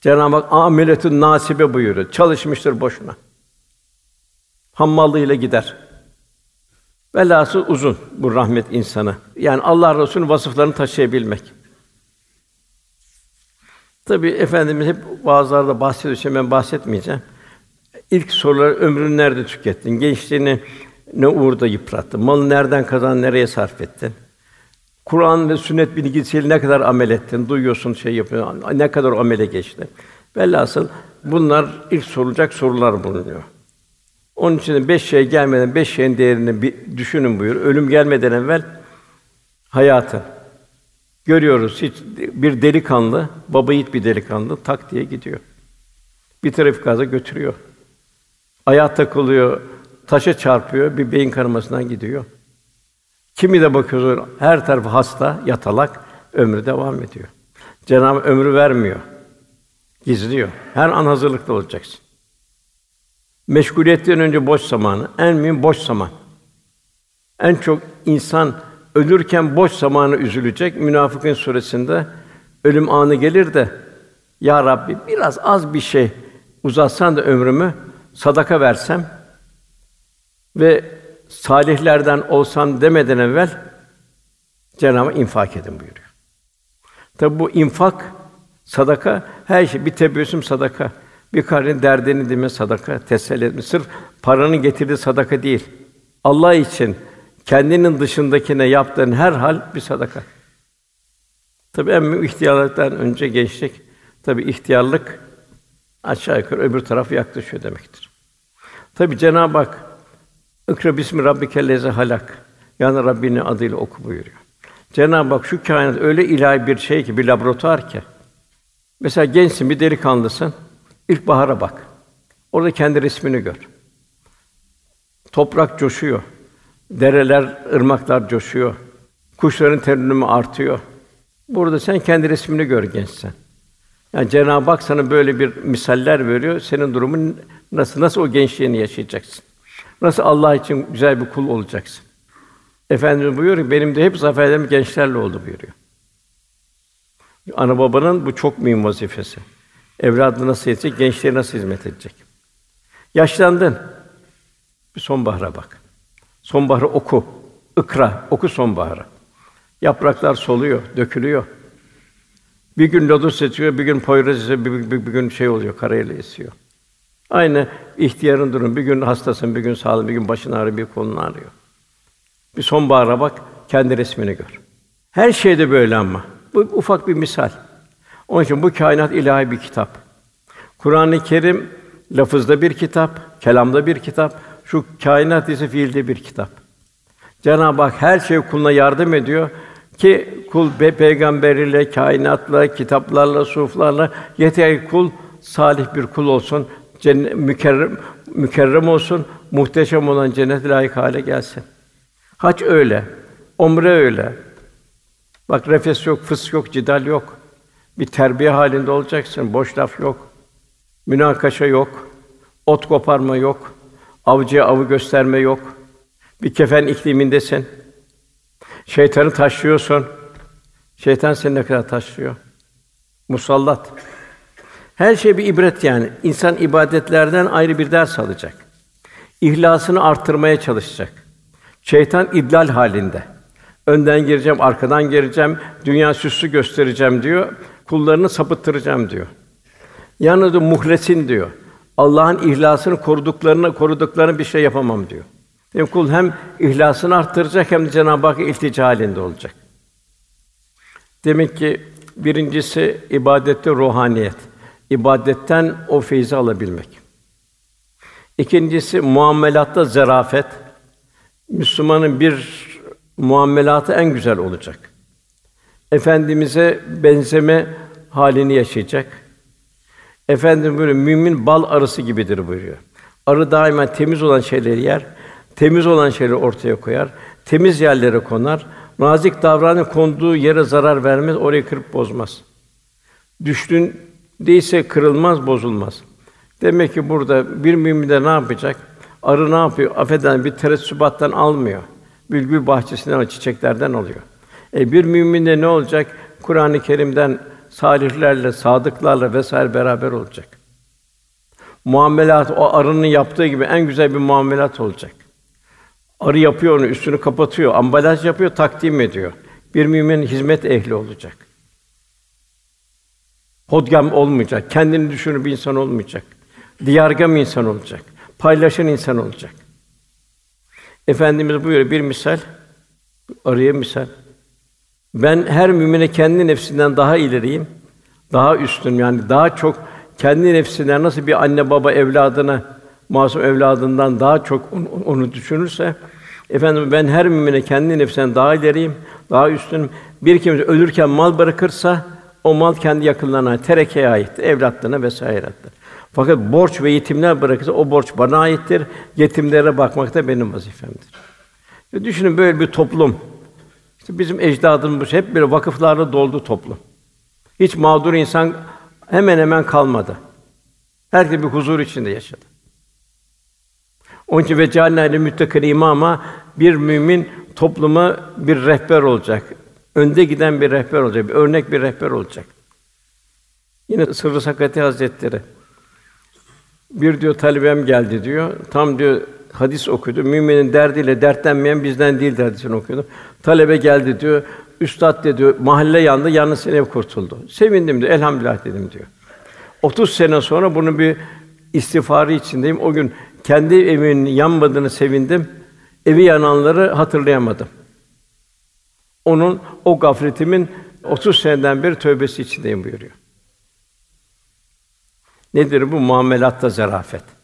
Speaker 3: Cenab-ı Hak ameletün nasibe buyuruyor. Çalışmıştır boşuna. Hammallığıyla gider. Velhasıl uzun bu rahmet insanı. Yani Allah Resulü'nün vasıflarını taşıyabilmek. Tabii efendimiz hep bazılarda bahsediyor, şimdi ben bahsetmeyeceğim. İlk sorular ömrünü nerede tükettin? Gençliğini ne uğurda yıprattın? Malı nereden kazandın, nereye sarf ettin? Kur'an ve sünnet bilgisiyle ne kadar amel ettin? Duyuyorsun, şey yapıyorsun. Ne kadar amele geçti? Velhasıl bunlar ilk sorulacak sorular bulunuyor. Onun için beş şey gelmeden beş şeyin değerini bir düşünün buyur. Ölüm gelmeden evvel hayatı. Görüyoruz hiç bir delikanlı, baba yiğit bir delikanlı tak diye gidiyor. Bir trafik kaza götürüyor. Ayağa takılıyor, taşa çarpıyor, bir beyin kanamasından gidiyor. Kimi de bakıyoruz her tarafı hasta, yatalak, ömrü devam ediyor. Cenab-ı ömrü vermiyor. Gizliyor. Her an hazırlıklı olacaksın. Meşguliyetten önce boş zamanı, en mühim boş zaman. En çok insan ölürken boş zamanı üzülecek. Münafıkın suresinde ölüm anı gelir de ya Rabbi biraz az bir şey uzatsan da ömrümü sadaka versem ve salihlerden olsam demeden evvel Cenab-ı infak edin buyuruyor. Tabi bu infak, sadaka her şey bir tebessüm sadaka. Bir karın derdini dime sadaka, teselli etme. Sırf paranın getirdiği sadaka değil. Allah için kendinin dışındakine yaptığın her hal bir sadaka. Tabii en mühim ihtiyarlıktan önce gençlik. Tabii ihtiyarlık aşağı yukarı öbür taraf yaklaşıyor demektir. Tabii Cenab-ı Hak İkra bismi rabbikellezi halak. Yani Rabbinin adıyla oku buyuruyor. Cenab-ı Hak şu kainat öyle ilahi bir şey ki, bir laboratuvar ki. Mesela gençsin, bir delikanlısın. İlk bahara bak. Orada kendi resmini gör. Toprak coşuyor. Dereler, ırmaklar coşuyor. Kuşların ternümü artıyor. Burada sen kendi resmini gör gençsen. Yani Cenab-ı Hak sana böyle bir misaller veriyor. Senin durumun nasıl nasıl o gençliğini yaşayacaksın? Nasıl Allah için güzel bir kul olacaksın? Efendimiz buyuruyor ki benim de hep zaferlerim gençlerle oldu buyuruyor. Ana babanın bu çok mühim vazifesi. Evladını nasıl yetecek, gençliğe nasıl hizmet edecek? Yaşlandın. Bir sonbahara bak. Sonbaharı oku. Ikra, oku sonbaharı. Yapraklar soluyor, dökülüyor. Bir gün lodos esiyor, bir gün poyraz esiyor, bir, bir, bir gün şey oluyor, karayla esiyor. Aynı ihtiyarın durum. Bir gün hastasın, bir gün sağlıklı, bir gün başın ağrıyor, bir kolun ağrıyor. Bir sonbahara bak, kendi resmini gör. Her şeyde böyle ama. Bu ufak bir misal. Onun için bu kainat ilahi bir kitap. Kur'an-ı Kerim lafızda bir kitap, kelamda bir kitap, şu kainat ise fiilde bir kitap. Cenab-ı Hak her şey kuluna yardım ediyor ki kul be peygamberiyle, kainatla, kitaplarla, suflarla yeter ki kul salih bir kul olsun, cennet mükerrem mükerrem olsun, muhteşem olan cennet layık hale gelsin. Hac öyle, omre öyle. Bak refes yok, fıs yok, cidal yok. Bir terbiye halinde olacaksın, boş laf yok. Münakaşa yok. Ot koparma yok. Avcıya avı gösterme yok. Bir kefen iklimindesin. Şeytanı taşlıyorsun. Şeytan seni ne kadar taşlıyor? Musallat. Her şey bir ibret yani. İnsan ibadetlerden ayrı bir ders alacak. İhlasını arttırmaya çalışacak. Şeytan idlal halinde. Önden gireceğim, arkadan gireceğim, dünya süslü göstereceğim diyor. Kullarını sapıttıracağım diyor. Yalnız muhlesin diyor. Allah'ın ihlasını koruduklarını koruduklarını bir şey yapamam diyor. Yani kul hem ihlasını arttıracak hem de Cenab-ı Hakk'a iltica halinde olacak. Demek ki birincisi ibadette ruhaniyet ibadetten o feyzi alabilmek. İkincisi muamelatta zarafet. Müslümanın bir muamelatı en güzel olacak. Efendimize benzeme halini yaşayacak. Efendim böyle mümin bal arısı gibidir buyuruyor. Arı daima temiz olan şeyleri yer, temiz olan şeyleri ortaya koyar, temiz yerlere konar. Nazik davranı konduğu yere zarar vermez, orayı kırıp bozmaz. Düştüğün değilse kırılmaz, bozulmaz. Demek ki burada bir mümin de ne yapacak? Arı ne yapıyor? Affeden bir tereddübattan almıyor. Bülbül bahçesinden, çiçeklerden alıyor. E bir mümin de ne olacak? Kur'an-ı Kerim'den salihlerle, sadıklarla vesaire beraber olacak. Muamelat o arının yaptığı gibi en güzel bir muamelat olacak. Arı yapıyor onu, üstünü kapatıyor, ambalaj yapıyor, takdim ediyor. Bir mümin hizmet ehli olacak. Hodgam olmayacak, kendini düşünür bir insan olmayacak. Diyargam insan olacak. Paylaşan insan olacak. Efendimiz buyuruyor bir misal, arıya misal. Ben her mümine kendi nefsinden daha ileriyim, daha üstün yani daha çok kendi nefsinden nasıl bir anne baba evladına masum evladından daha çok onu, düşünürse efendim ben her mümine kendi nefsinden daha ileriyim, daha üstünüm. Bir kimse ölürken mal bırakırsa o mal kendi yakınlarına, terekeye ait, evlatlarına vesaire aittir. Fakat borç ve yetimler bırakırsa o borç bana aittir. Yetimlere bakmak da benim vazifemdir. Ya düşünün böyle bir toplum. İşte bizim ecdadımız hep böyle vakıflarla doldu toplum. Hiç mağdur insan hemen hemen kalmadı. Herkes bir huzur içinde yaşadı. Onun için ve cealnâle müttakîn imama bir mümin topluma bir rehber olacak. Önde giden bir rehber olacak, bir örnek bir rehber olacak. Yine Sırrı Sakati Hazretleri bir diyor talebem geldi diyor. Tam diyor hadis okudu. Müminin derdiyle dertlenmeyen bizden değil hadisini okuyordu. Talebe geldi diyor. Üstad de diyor mahalle yandı, yalnız ev kurtuldu. Sevindim diyor. Elhamdülillah dedim diyor. 30 sene sonra bunun bir istiğfarı içindeyim. O gün kendi evimin yanmadığını sevindim. Evi yananları hatırlayamadım. Onun o gafletimin 30 seneden beri tövbesi içindeyim buyuruyor. Nedir bu? Muamelatta zarafet.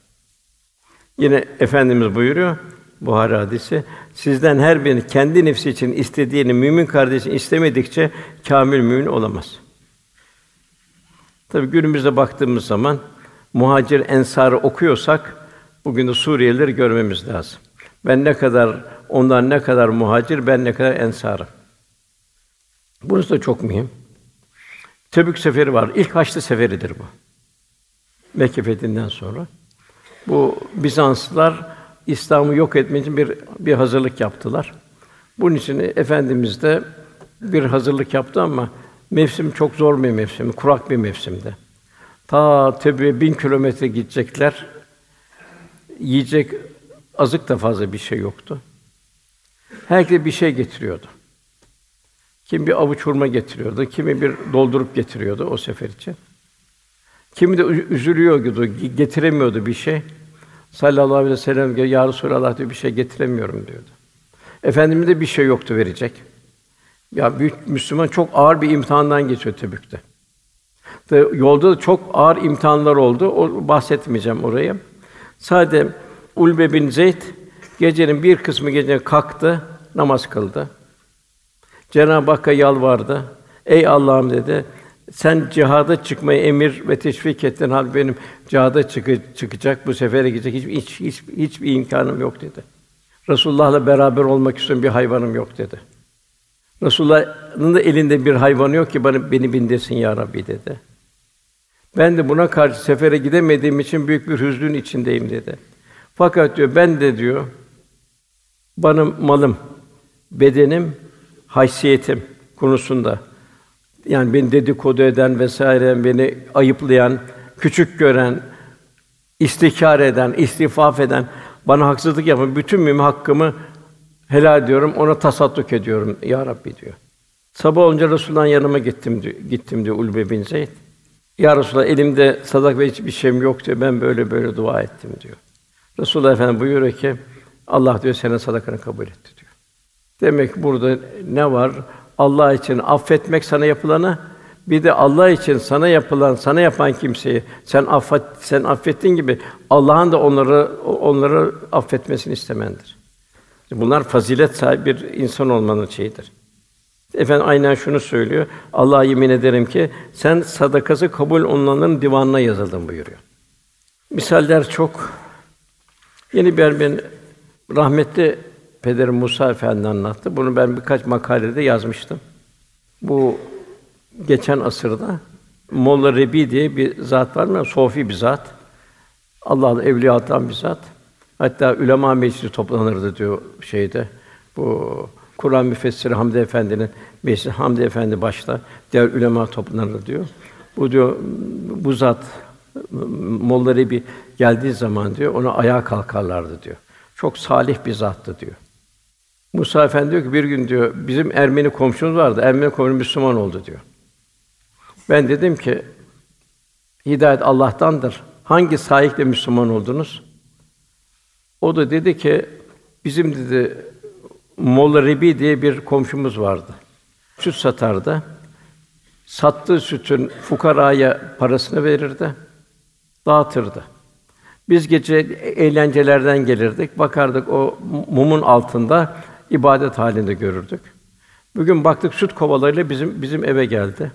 Speaker 3: Yine Efendimiz buyuruyor Buhari hadisi. Sizden her birinin kendi nefsi için istediğini mümin kardeşin istemedikçe kamil mümin olamaz. Tabii günümüzde baktığımız zaman muhacir ensarı okuyorsak bugün de Suriyelileri görmemiz lazım. Ben ne kadar ondan ne kadar muhacir, ben ne kadar ensarım. Burası da çok mühim. Tebük seferi var. İlk Haçlı seferidir bu. Mekke fethinden sonra. Bu Bizanslılar İslam'ı yok etmek için bir bir hazırlık yaptılar. Bunun için efendimiz de bir hazırlık yaptı ama mevsim çok zor bir mevsim, kurak bir mevsimdi. Ta Tebük'e bin kilometre gidecekler. Yiyecek azık da fazla bir şey yoktu. Herkes bir şey getiriyordu. Kim bir avuç hurma getiriyordu, kimi bir doldurup getiriyordu o sefer için. Kimi de üzülüyordu, getiremiyordu bir şey. Sallallahu aleyhi ve sellem diyor, Ya Resulallah diyor, bir şey getiremiyorum diyordu. Efendimiz de bir şey yoktu verecek. Ya büyük Müslüman çok ağır bir imtihandan geçiyor Tebük'te. Yolda da çok ağır imtihanlar oldu. O bahsetmeyeceğim orayı. Sadece Ulbe bin Zeyd gecenin bir kısmı gece kalktı, namaz kıldı. Cenab-ı Hakk'a yalvardı. Ey Allah'ım dedi. Sen cihada çıkmayı emir ve teşvik ettin. Hal benim cihada çıkı, çıkacak, bu sefere gidecek hiç, hiç, hiç hiçbir imkanım yok dedi. Resulullah'la beraber olmak istiyorum bir hayvanım yok dedi. Resulullah'ın da elinde bir hayvanı yok ki bana beni bindirsin ya Rabbi dedi. Ben de buna karşı sefere gidemediğim için büyük bir hüznün içindeyim dedi. Fakat diyor ben de diyor bana malım, bedenim, haysiyetim konusunda yani beni dedikodu eden vesaire beni ayıplayan, küçük gören, istikar eden, istifaf eden, bana haksızlık yapan bütün mümin hakkımı helal ediyorum, ona tasadduk ediyorum ya Rabbi diyor. Sabah olunca Resulullah'ın yanıma gittim diyor, gittim diyor Ulbe bin Zeyd. Ya Resulallah elimde sadak ve hiçbir şeyim yok diyor. Ben böyle böyle dua ettim diyor. Resulullah Efendimiz buyuruyor ki Allah diyor senin sadakanı kabul etti diyor. Demek burada ne var? Allah için affetmek sana yapılanı bir de Allah için sana yapılan, sana yapan kimseyi sen affet, sen affettiğin gibi Allah'ın da onları onları affetmesini istemendir. Bunlar fazilet sahibi bir insan olmanın şeyidir. Efendim aynen şunu söylüyor. Allah'a yemin ederim ki sen sadakası kabul olunanların divanına yazıldın buyuruyor. Misaller çok. Yeni bir ben rahmetli Pederim Musa Efendi anlattı. Bunu ben birkaç makalede yazmıştım. Bu geçen asırda Molla Rebi diye bir zat var mı? Sofi bir zat. Allah'ın evliyattan bir zat. Hatta ulema meclisi toplanırdı diyor şeyde. Bu Kur'an müfessiri Hamdi Efendi'nin meclisi Hamdi Efendi başta diğer ulema toplanırdı diyor. Bu diyor bu zat Molla bir geldiği zaman diyor ona ayağa kalkarlardı diyor. Çok salih bir zattı diyor. Musa Efendi diyor ki bir gün diyor bizim Ermeni komşumuz vardı. Ermeni komşu Müslüman oldu diyor. Ben dedim ki hidayet Allah'tandır. Hangi sahiple Müslüman oldunuz? O da dedi ki bizim dedi Molla Rebi diye bir komşumuz vardı. Süt satardı. Sattığı sütün fukaraya parasını verirdi, dağıtırdı. Biz gece eğlencelerden gelirdik, bakardık o mumun altında ibadet halinde görürdük. Bugün baktık süt kovalarıyla bizim bizim eve geldi.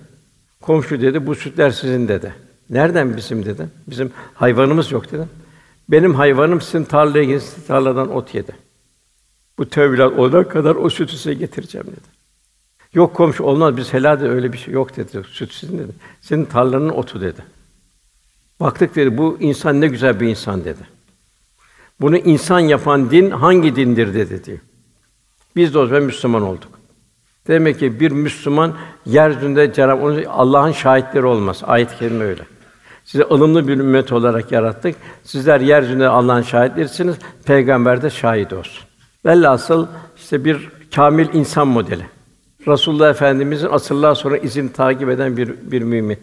Speaker 3: Komşu dedi, bu sütler sizin dedi. Nereden bizim dedi. Bizim hayvanımız yok dedi. Benim hayvanım sizin tarlaya gitsin, tarladan ot yedi. Bu tövbeler olana kadar o sütü size getireceğim dedi. Yok komşu olmaz biz helal de öyle bir şey yok dedi. Süt sizin dedi. Senin tarlanın otu dedi. Baktık dedi bu insan ne güzel bir insan dedi. Bunu insan yapan din hangi dindir dedi diyor. Biz de o zaman Müslüman olduk. Demek ki bir Müslüman yeryüzünde Cenab-ı Allah'ın şahitleri olmaz. Ayet-i kerime öyle. Sizi ılımlı bir ümmet olarak yarattık. Sizler yeryüzünde Allah'ın şahitlerisiniz. Peygamber de şahit olsun. Velhasıl işte bir kamil insan modeli. Rasulullah Efendimizin asırlar sonra izin takip eden bir bir mümin.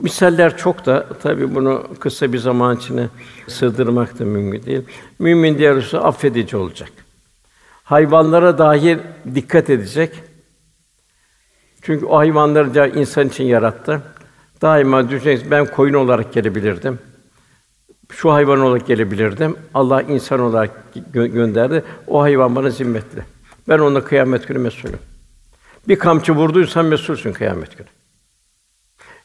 Speaker 3: Misaller çok da tabii bunu kısa bir zaman içine sığdırmak da mümkün değil. Mümin diğer affedici olacak. Hayvanlara dahi dikkat edecek. Çünkü o hayvanları da insan için yarattı. Daima düşüneceksin ben koyun olarak gelebilirdim. Şu hayvan olarak gelebilirdim. Allah insan olarak gö- gönderdi. O hayvan bana zimmetli. Ben ona kıyamet günü mesulüm. Bir kamçı vurduysan mesulsün kıyamet günü.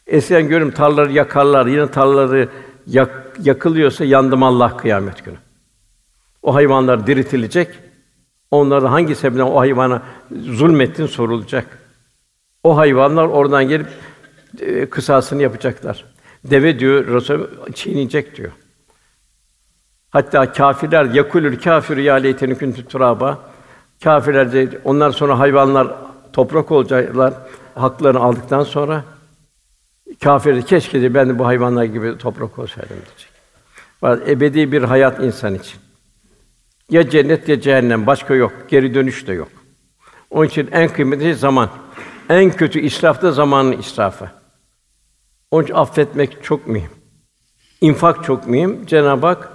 Speaker 3: Eskiden görüm tarlaları yakarlar, yine tarlaları yak, yakılıyorsa yandım Allah kıyamet günü. O hayvanlar diriltilecek. Onlara hangi sebepten o hayvana zulmettin sorulacak. O hayvanlar oradan gelip e, kısasını yapacaklar. Deve diyor Resul çiğneyecek diyor. Hatta kâfirler yakulül kâfiru ya leyteni kuntu turaba. Kâfirler de onlar sonra hayvanlar toprak olacaklar haklarını aldıktan sonra kâfir de keşke de ben de bu hayvanlar gibi toprak olsaydım diyecek. Ebedi bir hayat insan için. Ya cennet ya cehennem başka yok. Geri dönüş de yok. Onun için en kıymetli zaman. En kötü israf da zamanın israfı. Onun için affetmek çok mühim. İnfak çok mühim. Cenab-ı Hak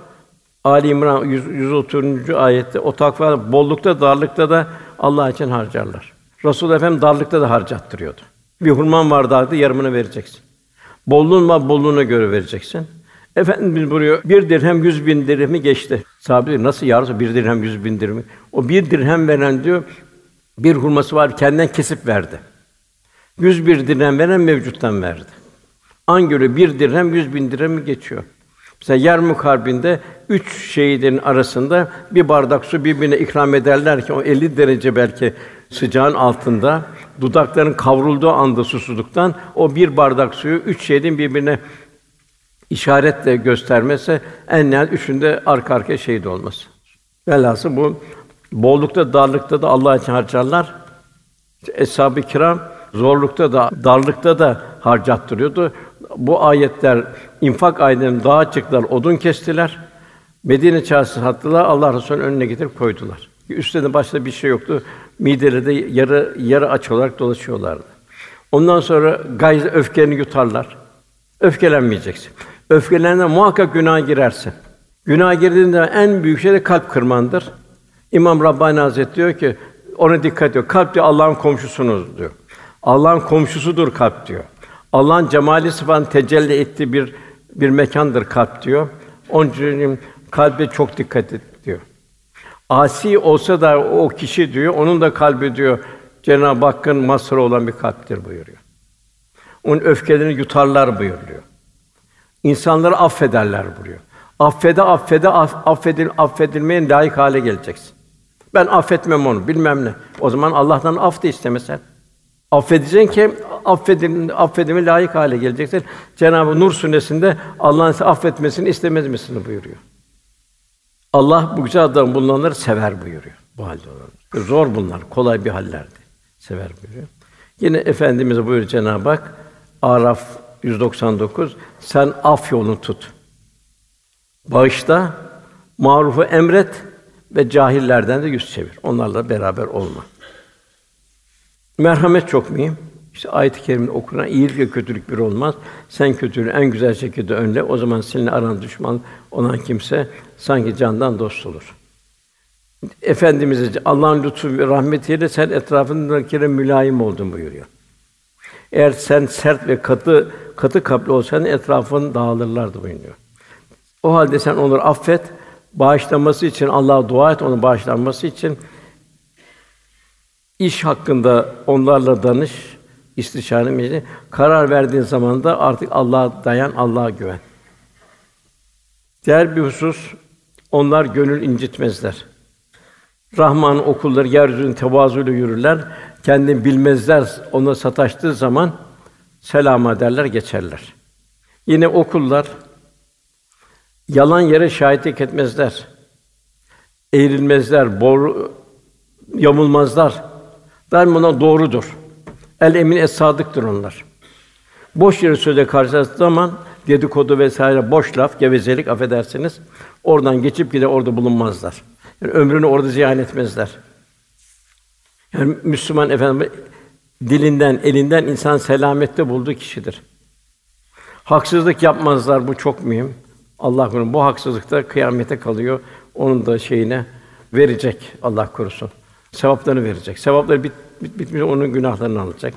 Speaker 3: Ali İmran 100, 130. ayette o takva bollukta darlıkta da Allah için harcarlar. Resul Efendim darlıkta da harcattırıyordu. Bir hurman var dağda yarımını vereceksin. Bolluğun var bolluğuna göre vereceksin. Efendimiz buyuruyor, bir dirhem yüz bin dirhemi geçti. Sahabe nasıl ya bir dirhem yüz bin dirhemi? O bir dirhem veren diyor, bir hurması var, kendinden kesip verdi. Yüz bir dirhem veren mevcuttan verdi. An göre bir dirhem yüz bin dirhemi geçiyor. Mesela Yermük Harbi'nde üç şehidin arasında bir bardak su birbirine ikram ederler ki o 50 derece belki sıcağın altında dudakların kavrulduğu anda susuzluktan o bir bardak suyu üç şehidin birbirine işaretle göstermesi en nihayet üçünde arka arkaya şehit olması. Velhasıl bu bollukta darlıkta da Allah için harcarlar. Eshab-ı kiram zorlukta da darlıkta da harcattırıyordu. Bu ayetler infak ayetlerinin dağa çıktılar, odun kestiler. Medine çarşısı sattılar, Allah Resulü'nün önüne getirip koydular. Üstlerinde başta bir şey yoktu. Mideleri de yarı yarı aç olarak dolaşıyorlardı. Ondan sonra gayz öfkeni yutarlar. Öfkelenmeyeceksin. Öfkelendiğinde muhakkak günah girersin. Günah girdiğinde en büyük şey de kalp kırmandır. İmam Rabbani Hazretleri diyor ki ona dikkat ediyor. Kalp diyor Allah'ın komşusunuz diyor. Allah'ın komşusudur kalp diyor. Allah'ın cemali sıfatını tecelli ettiği bir bir mekandır kalp diyor. Onun için kalbe çok dikkat et diyor. Asi olsa da o kişi diyor, onun da kalbi diyor Cenab-ı Hakk'ın mazharı olan bir kalptir buyuruyor. Onun öfkelerini yutarlar buyuruyor. İnsanları affederler buyuruyor. Affede affede aff, affedil affedilmeye layık hale geleceksin. Ben affetmem onu, bilmem ne. O zaman Allah'tan af da istemesen. Affedeceksin ki affedin, affedime layık hale geleceksin. Cenab-ı Nur suresinde Allah'ın sizi affetmesini istemez misiniz buyuruyor. Allah bu güzel adam bulunanları sever buyuruyor. Bu halde olanlar. Zor bunlar, kolay bir hallerdi. Sever buyuruyor. Yine efendimiz buyuruyor Cenab-ı Hak Araf 199 sen af yolunu tut. Bağışta, marufu emret ve cahillerden de yüz çevir. Onlarla beraber olma. Merhamet çok mühim. İşte ayet-i kerimde okunan iyilik ve kötülük bir olmaz. Sen kötülüğü en güzel şekilde önle. O zaman seninle aran düşman olan kimse sanki candan dost olur. Efendimiz Allah'ın lütfu ve rahmetiyle sen etrafındakilere mülayim oldun buyuruyor. Eğer sen sert ve katı katı kalpli olsan etrafın dağılırlardı buyuruyor. O halde sen onları affet, bağışlanması için Allah'a dua et, onun bağışlanması için iş hakkında onlarla danış, istişare meclisi. Karar verdiğin zaman da artık Allah'a dayan, Allah'a güven. Diğer bir husus, onlar gönül incitmezler. Rahman'ın okulları yeryüzünün tevazuyla yürürler. Kendini bilmezler, ona sataştığı zaman selama derler, geçerler. Yine okullar yalan yere şahitlik etmezler. Eğrilmezler, boru yamulmazlar. Daima ona doğrudur. El emin es sadıktır onlar. Boş yere söze karşılaştığı zaman dedikodu vesaire boş laf, gevezelik affedersiniz. Oradan geçip gider orada bulunmazlar. Yani ömrünü orada ziyan etmezler. Yani Müslüman efendim dilinden, elinden insan selamette bulduğu kişidir. Haksızlık yapmazlar bu çok mühim. Allah korusun. Bu haksızlıkta kıyamete kalıyor. Onun da şeyine verecek Allah korusun. Sevaplarını verecek. Sevapları bit, bit bitmiş onun günahlarını alacak.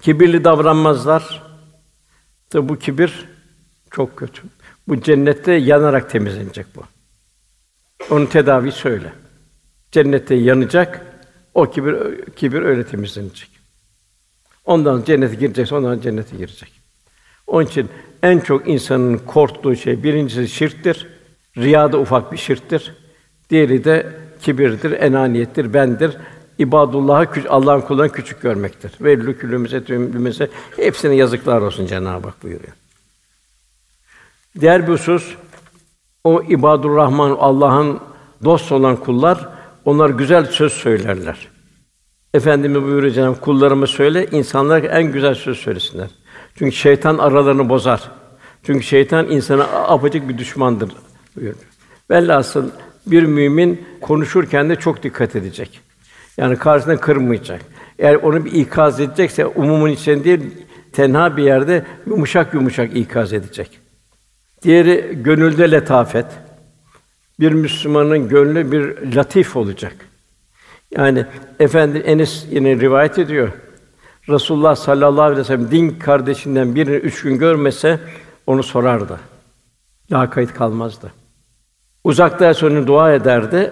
Speaker 3: Kibirli davranmazlar. Tabi bu kibir çok kötü. Bu cennette yanarak temizlenecek bu. Onun tedavi söyle. Cennette yanacak. O kibir kibir öyle temizlenecek. Ondan cennete girecek, ondan cennete girecek. Onun için en çok insanın korktuğu şey birincisi şirktir. Riya da ufak bir şirktir. Diğeri de kibirdir, enaniyettir, bendir. İbadullah'ı Allah'ın kullarını küçük görmektir. Ve lükülümüze, tümümüze hepsine yazıklar olsun Cenab-ı Hak buyuruyor. Diğer bir husus o ibadur Rahman Allah'ın dost olan kullar onlar güzel söz söylerler. Efendimiz buyuruyor Cenab-ı kullarıma söyle insanlar en güzel söz söylesinler. Çünkü şeytan aralarını bozar. Çünkü şeytan insana apacık bir düşmandır buyuruyor. Velhasıl bir mümin konuşurken de çok dikkat edecek. Yani karşısında kırmayacak. Eğer onu bir ikaz edecekse umumun içinde değil, tenha bir yerde yumuşak yumuşak ikaz edecek. Diğeri gönülde letafet. Bir Müslümanın gönlü bir latif olacak. Yani efendi Enes yine rivayet ediyor. Resulullah sallallahu aleyhi ve sellem din kardeşinden birini üç gün görmese onu sorardı. Lakayt kalmazdı. Uzakta sonra dua ederdi.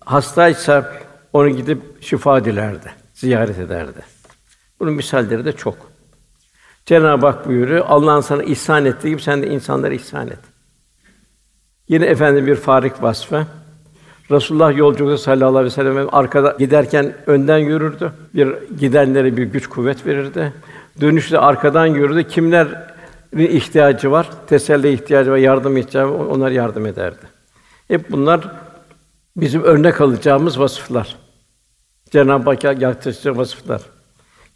Speaker 3: Hastaysa onu gidip şifa dilerdi, ziyaret ederdi. Bunun misalleri de çok. Cenab-ı Hak buyuruyor, Allah'ın sana ihsan ettiği gibi sen de insanlara ihsan et. Yine efendim bir farik vasfı. Resulullah yolculukta sallallahu aleyhi ve sellem arkada giderken önden yürürdü. Bir gidenlere bir güç kuvvet verirdi. Dönüşte arkadan yürürdü. Kimlerin ihtiyacı var, teselli ihtiyacı var, yardım ihtiyacı var, onlar yardım ederdi. Hep bunlar bizim örnek alacağımız vasıflar. Cenab-ı Hak yaklaştığı vasıflar.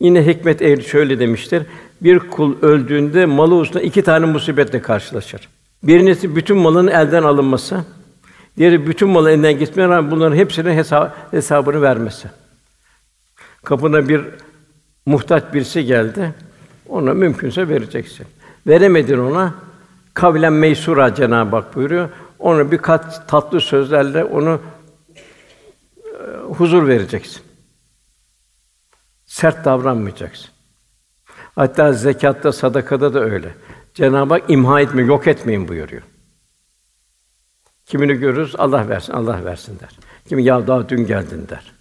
Speaker 3: Yine hikmet ehli şöyle demiştir. Bir kul öldüğünde malı hususunda iki tane musibetle karşılaşır. Birincisi bütün malının elden alınması. Diğeri bütün malı elinden gitmeye rağmen bunların hepsinin hesabını vermesi. Kapına bir muhtaç birisi geldi. Ona mümkünse vereceksin. Veremedin ona kavlen meysura Cenab-ı Hak buyuruyor. Ona birkaç tatlı sözlerle onu e, huzur vereceksin. Sert davranmayacaksın. Hatta zekatta, sadakada da öyle. Cenab-ı Hak imha etme, yok etmeyin buyuruyor. Kimini görürüz, Allah versin, Allah versin der. Kimi ya daha dün geldin der.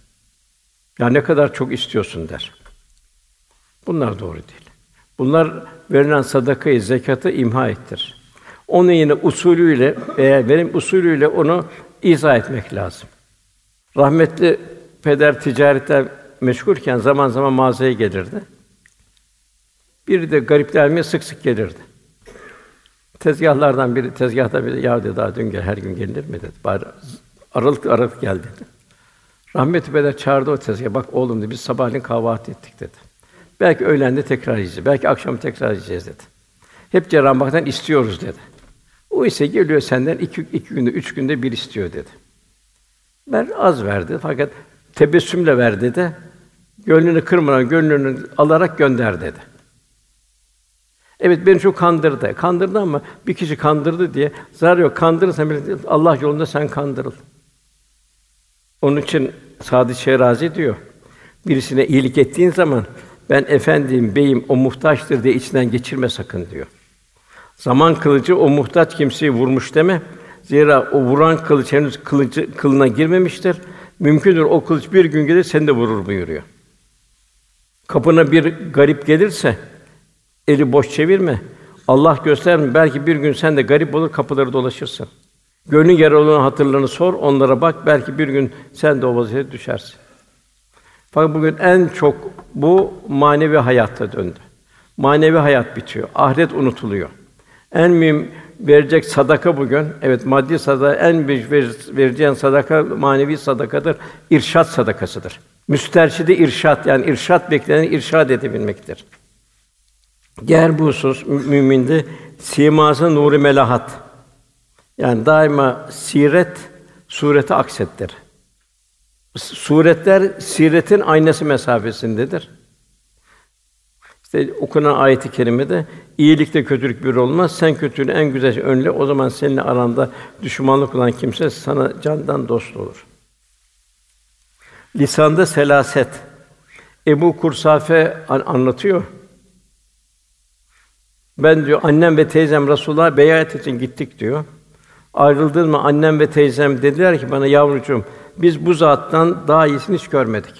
Speaker 3: Ya ne kadar çok istiyorsun der. Bunlar doğru değil. Bunlar verilen sadakayı, zekatı imha ettir. Onu yine usulüyle veya benim usulüyle onu izah etmek lazım. Rahmetli peder ticaretten meşgulken zaman zaman mağazaya gelirdi. Biri de garipler mi sık sık gelirdi. Tezgahlardan biri tezgahta biri ya dedi daha dün gel her gün gelir mi dedi. Bari aralık aralık gel dedi. Rahmetli Peder çağırdı o tezgah. Bak oğlum dedi biz sabahleyin kahvaltı ettik dedi. Belki öğlende tekrar yiyeceğiz. Belki akşam tekrar yiyeceğiz dedi. Hep Cenab-ı istiyoruz dedi. O ise geliyor senden iki, iki günde, üç günde bir istiyor dedi. Ben az verdi fakat tebessümle ver dedi. Gönlünü kırmadan, gönlünü alarak gönder dedi. Evet beni çok kandırdı. Kandırdı ama bir kişi kandırdı diye zarar yok. Kandırırsan bile Allah yolunda sen kandırıl. Onun için Sadi Şerazi diyor. Birisine iyilik ettiğin zaman ben efendiyim, beyim, o muhtaçtır diye içinden geçirme sakın diyor. Zaman kılıcı o muhtaç kimseyi vurmuş deme. Zira o vuran kılıç henüz kılıcı kılına girmemiştir. Mümkündür o kılıç bir gün gelir seni de vurur buyuruyor. Kapına bir garip gelirse eli boş çevirme. Allah gösterme belki bir gün sen de garip olur kapıları dolaşırsın. Gönlün olan hatırlarını sor, onlara bak belki bir gün sen de o vaziyete düşersin. Fakat bugün en çok bu manevi hayatta döndü. Manevi hayat bitiyor. Ahiret unutuluyor. En mühim verecek sadaka bugün. Evet maddi sadaka en büyük vereceğin sadaka manevi sadakadır. İrşat sadakasıdır. Müsterşide irşat yani irşat beklenen irşad edebilmektir. Diğer bu husus müminde siması nuru melahat. Yani daima siret surete aksettir. Suretler siretin aynası mesafesindedir. İşte okunan ayet-i kerimede iyilikte kötülük bir olmaz. Sen kötülüğü en güzel önle. O zaman seninle aranda düşmanlık olan kimse sana candan dost olur. Lisanda selaset. Ebu Kursafe anlatıyor. Ben diyor annem ve teyzem Resulullah'a beyat için gittik diyor. Ayrıldığım mı annem ve teyzem dediler ki bana yavrucuğum biz bu zattan daha iyisini hiç görmedik.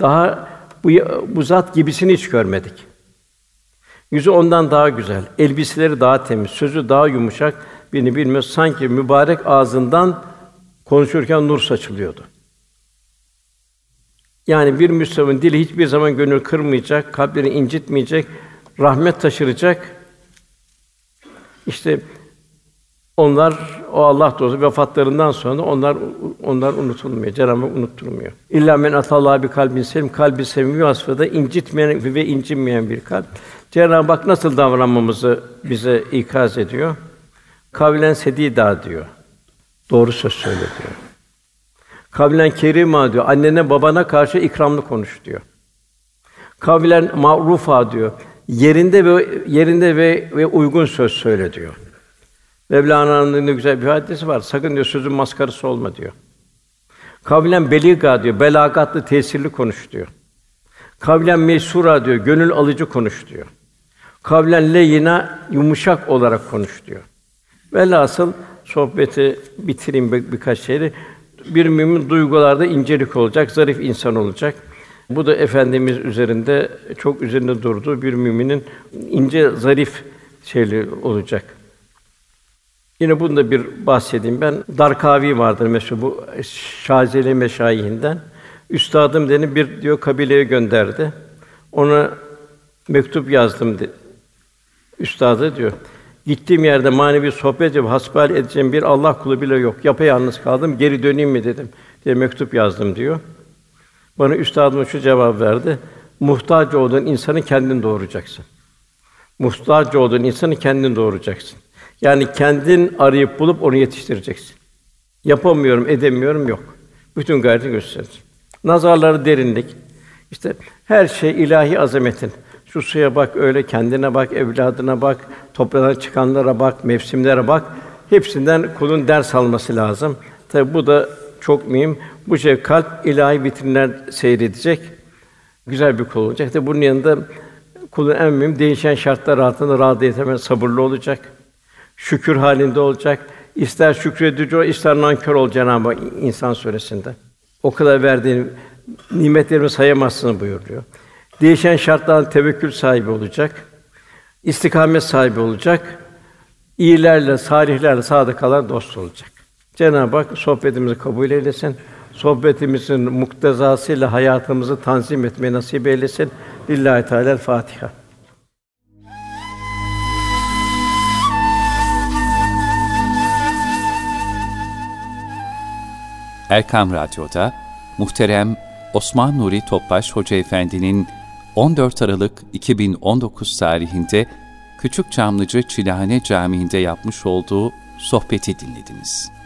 Speaker 3: Daha bu, bu zat gibisini hiç görmedik. Yüzü ondan daha güzel, elbiseleri daha temiz, sözü daha yumuşak, birini bilmiyor. Sanki mübarek ağzından konuşurken nur saçılıyordu. Yani bir Müslümanın dili hiçbir zaman gönül kırmayacak, kalbini incitmeyecek, rahmet taşıracak. İşte onlar o Allah dostu vefatlarından sonra onlar onlar unutulmuyor. Cenab-ı unutturmuyor. İlla men atallah bir kalbin selim kalbi sevimi vasfında incitmeyen ve incinmeyen bir kalp. Cenab-ı Hak nasıl davranmamızı bize ikaz ediyor. Kavlen sedida diyor. Doğru söz söyle diyor. Kavlen kerima diyor. Annene babana karşı ikramlı konuş diyor. Kavlen ma'rufa diyor. Yerinde ve yerinde ve ve uygun söz söyle diyor. Mevlana'nın ne güzel bir hadisi var. Sakın diyor sözün maskarası olma diyor. Kavlen beliga diyor. Belagatlı, tesirli konuş diyor. Kavlen mesura diyor. Gönül alıcı konuş diyor. Kavlen leyina yumuşak olarak konuş diyor. Velhasıl sohbeti bitireyim bir, birkaç şeyle. Bir mümin duygularda incelik olacak, zarif insan olacak. Bu da efendimiz üzerinde çok üzerinde durduğu bir müminin ince, zarif şeyli olacak. Yine bunu da bir bahsedeyim ben. Darkavi vardır mesela bu Şazeli meşayihinden. Üstadım deni bir diyor kabileye gönderdi. Ona mektup yazdım de. Üstadı diyor. Gittiğim yerde manevi sohbet yapıp hasbihal edeceğim bir Allah kulu bile yok. Yapayalnız kaldım. Geri döneyim mi dedim. diye mektup yazdım diyor. Bana üstadım şu cevap verdi. Muhtaç olduğun insanı kendin doğuracaksın. Muhtaç olduğun insanı kendin doğuracaksın. Yani kendin arayıp bulup onu yetiştireceksin. Yapamıyorum, edemiyorum yok. Bütün gayreti göstereceksin. Nazarları derinlik. İşte her şey ilahi azametin. Şu suya bak, öyle kendine bak, evladına bak, toprağdan çıkanlara bak, mevsimlere bak. Hepsinden kulun ders alması lazım. Tabi bu da çok mühim. Bu şey kalp ilahi vitrinler seyredecek. Güzel bir kul olacak. Tabi bunun yanında kulun en mühim değişen şartlar altında rahat yetemen sabırlı olacak şükür halinde olacak. İster şükredici ol, ister nankör ol Cenab-ı Hak insan suresinde. O kadar verdiğin nimetlerimi sayamazsın buyuruyor. Değişen şartlardan tevekkül sahibi olacak. istikamet sahibi olacak. İyilerle, salihlerle, sadıkalar dost olacak. Cenab-ı Hak sohbetimizi kabul eylesin. sohbetimizin muktezasıyla hayatımızı tanzim etmeyi nasip eylesin. Lillahi Teala Fatiha.
Speaker 1: Erkam Radyo'da muhterem Osman Nuri Topbaş Hoca Efendi'nin 14 Aralık 2019 tarihinde Küçük Çamlıca Çilehane Camii'nde yapmış olduğu sohbeti dinlediniz.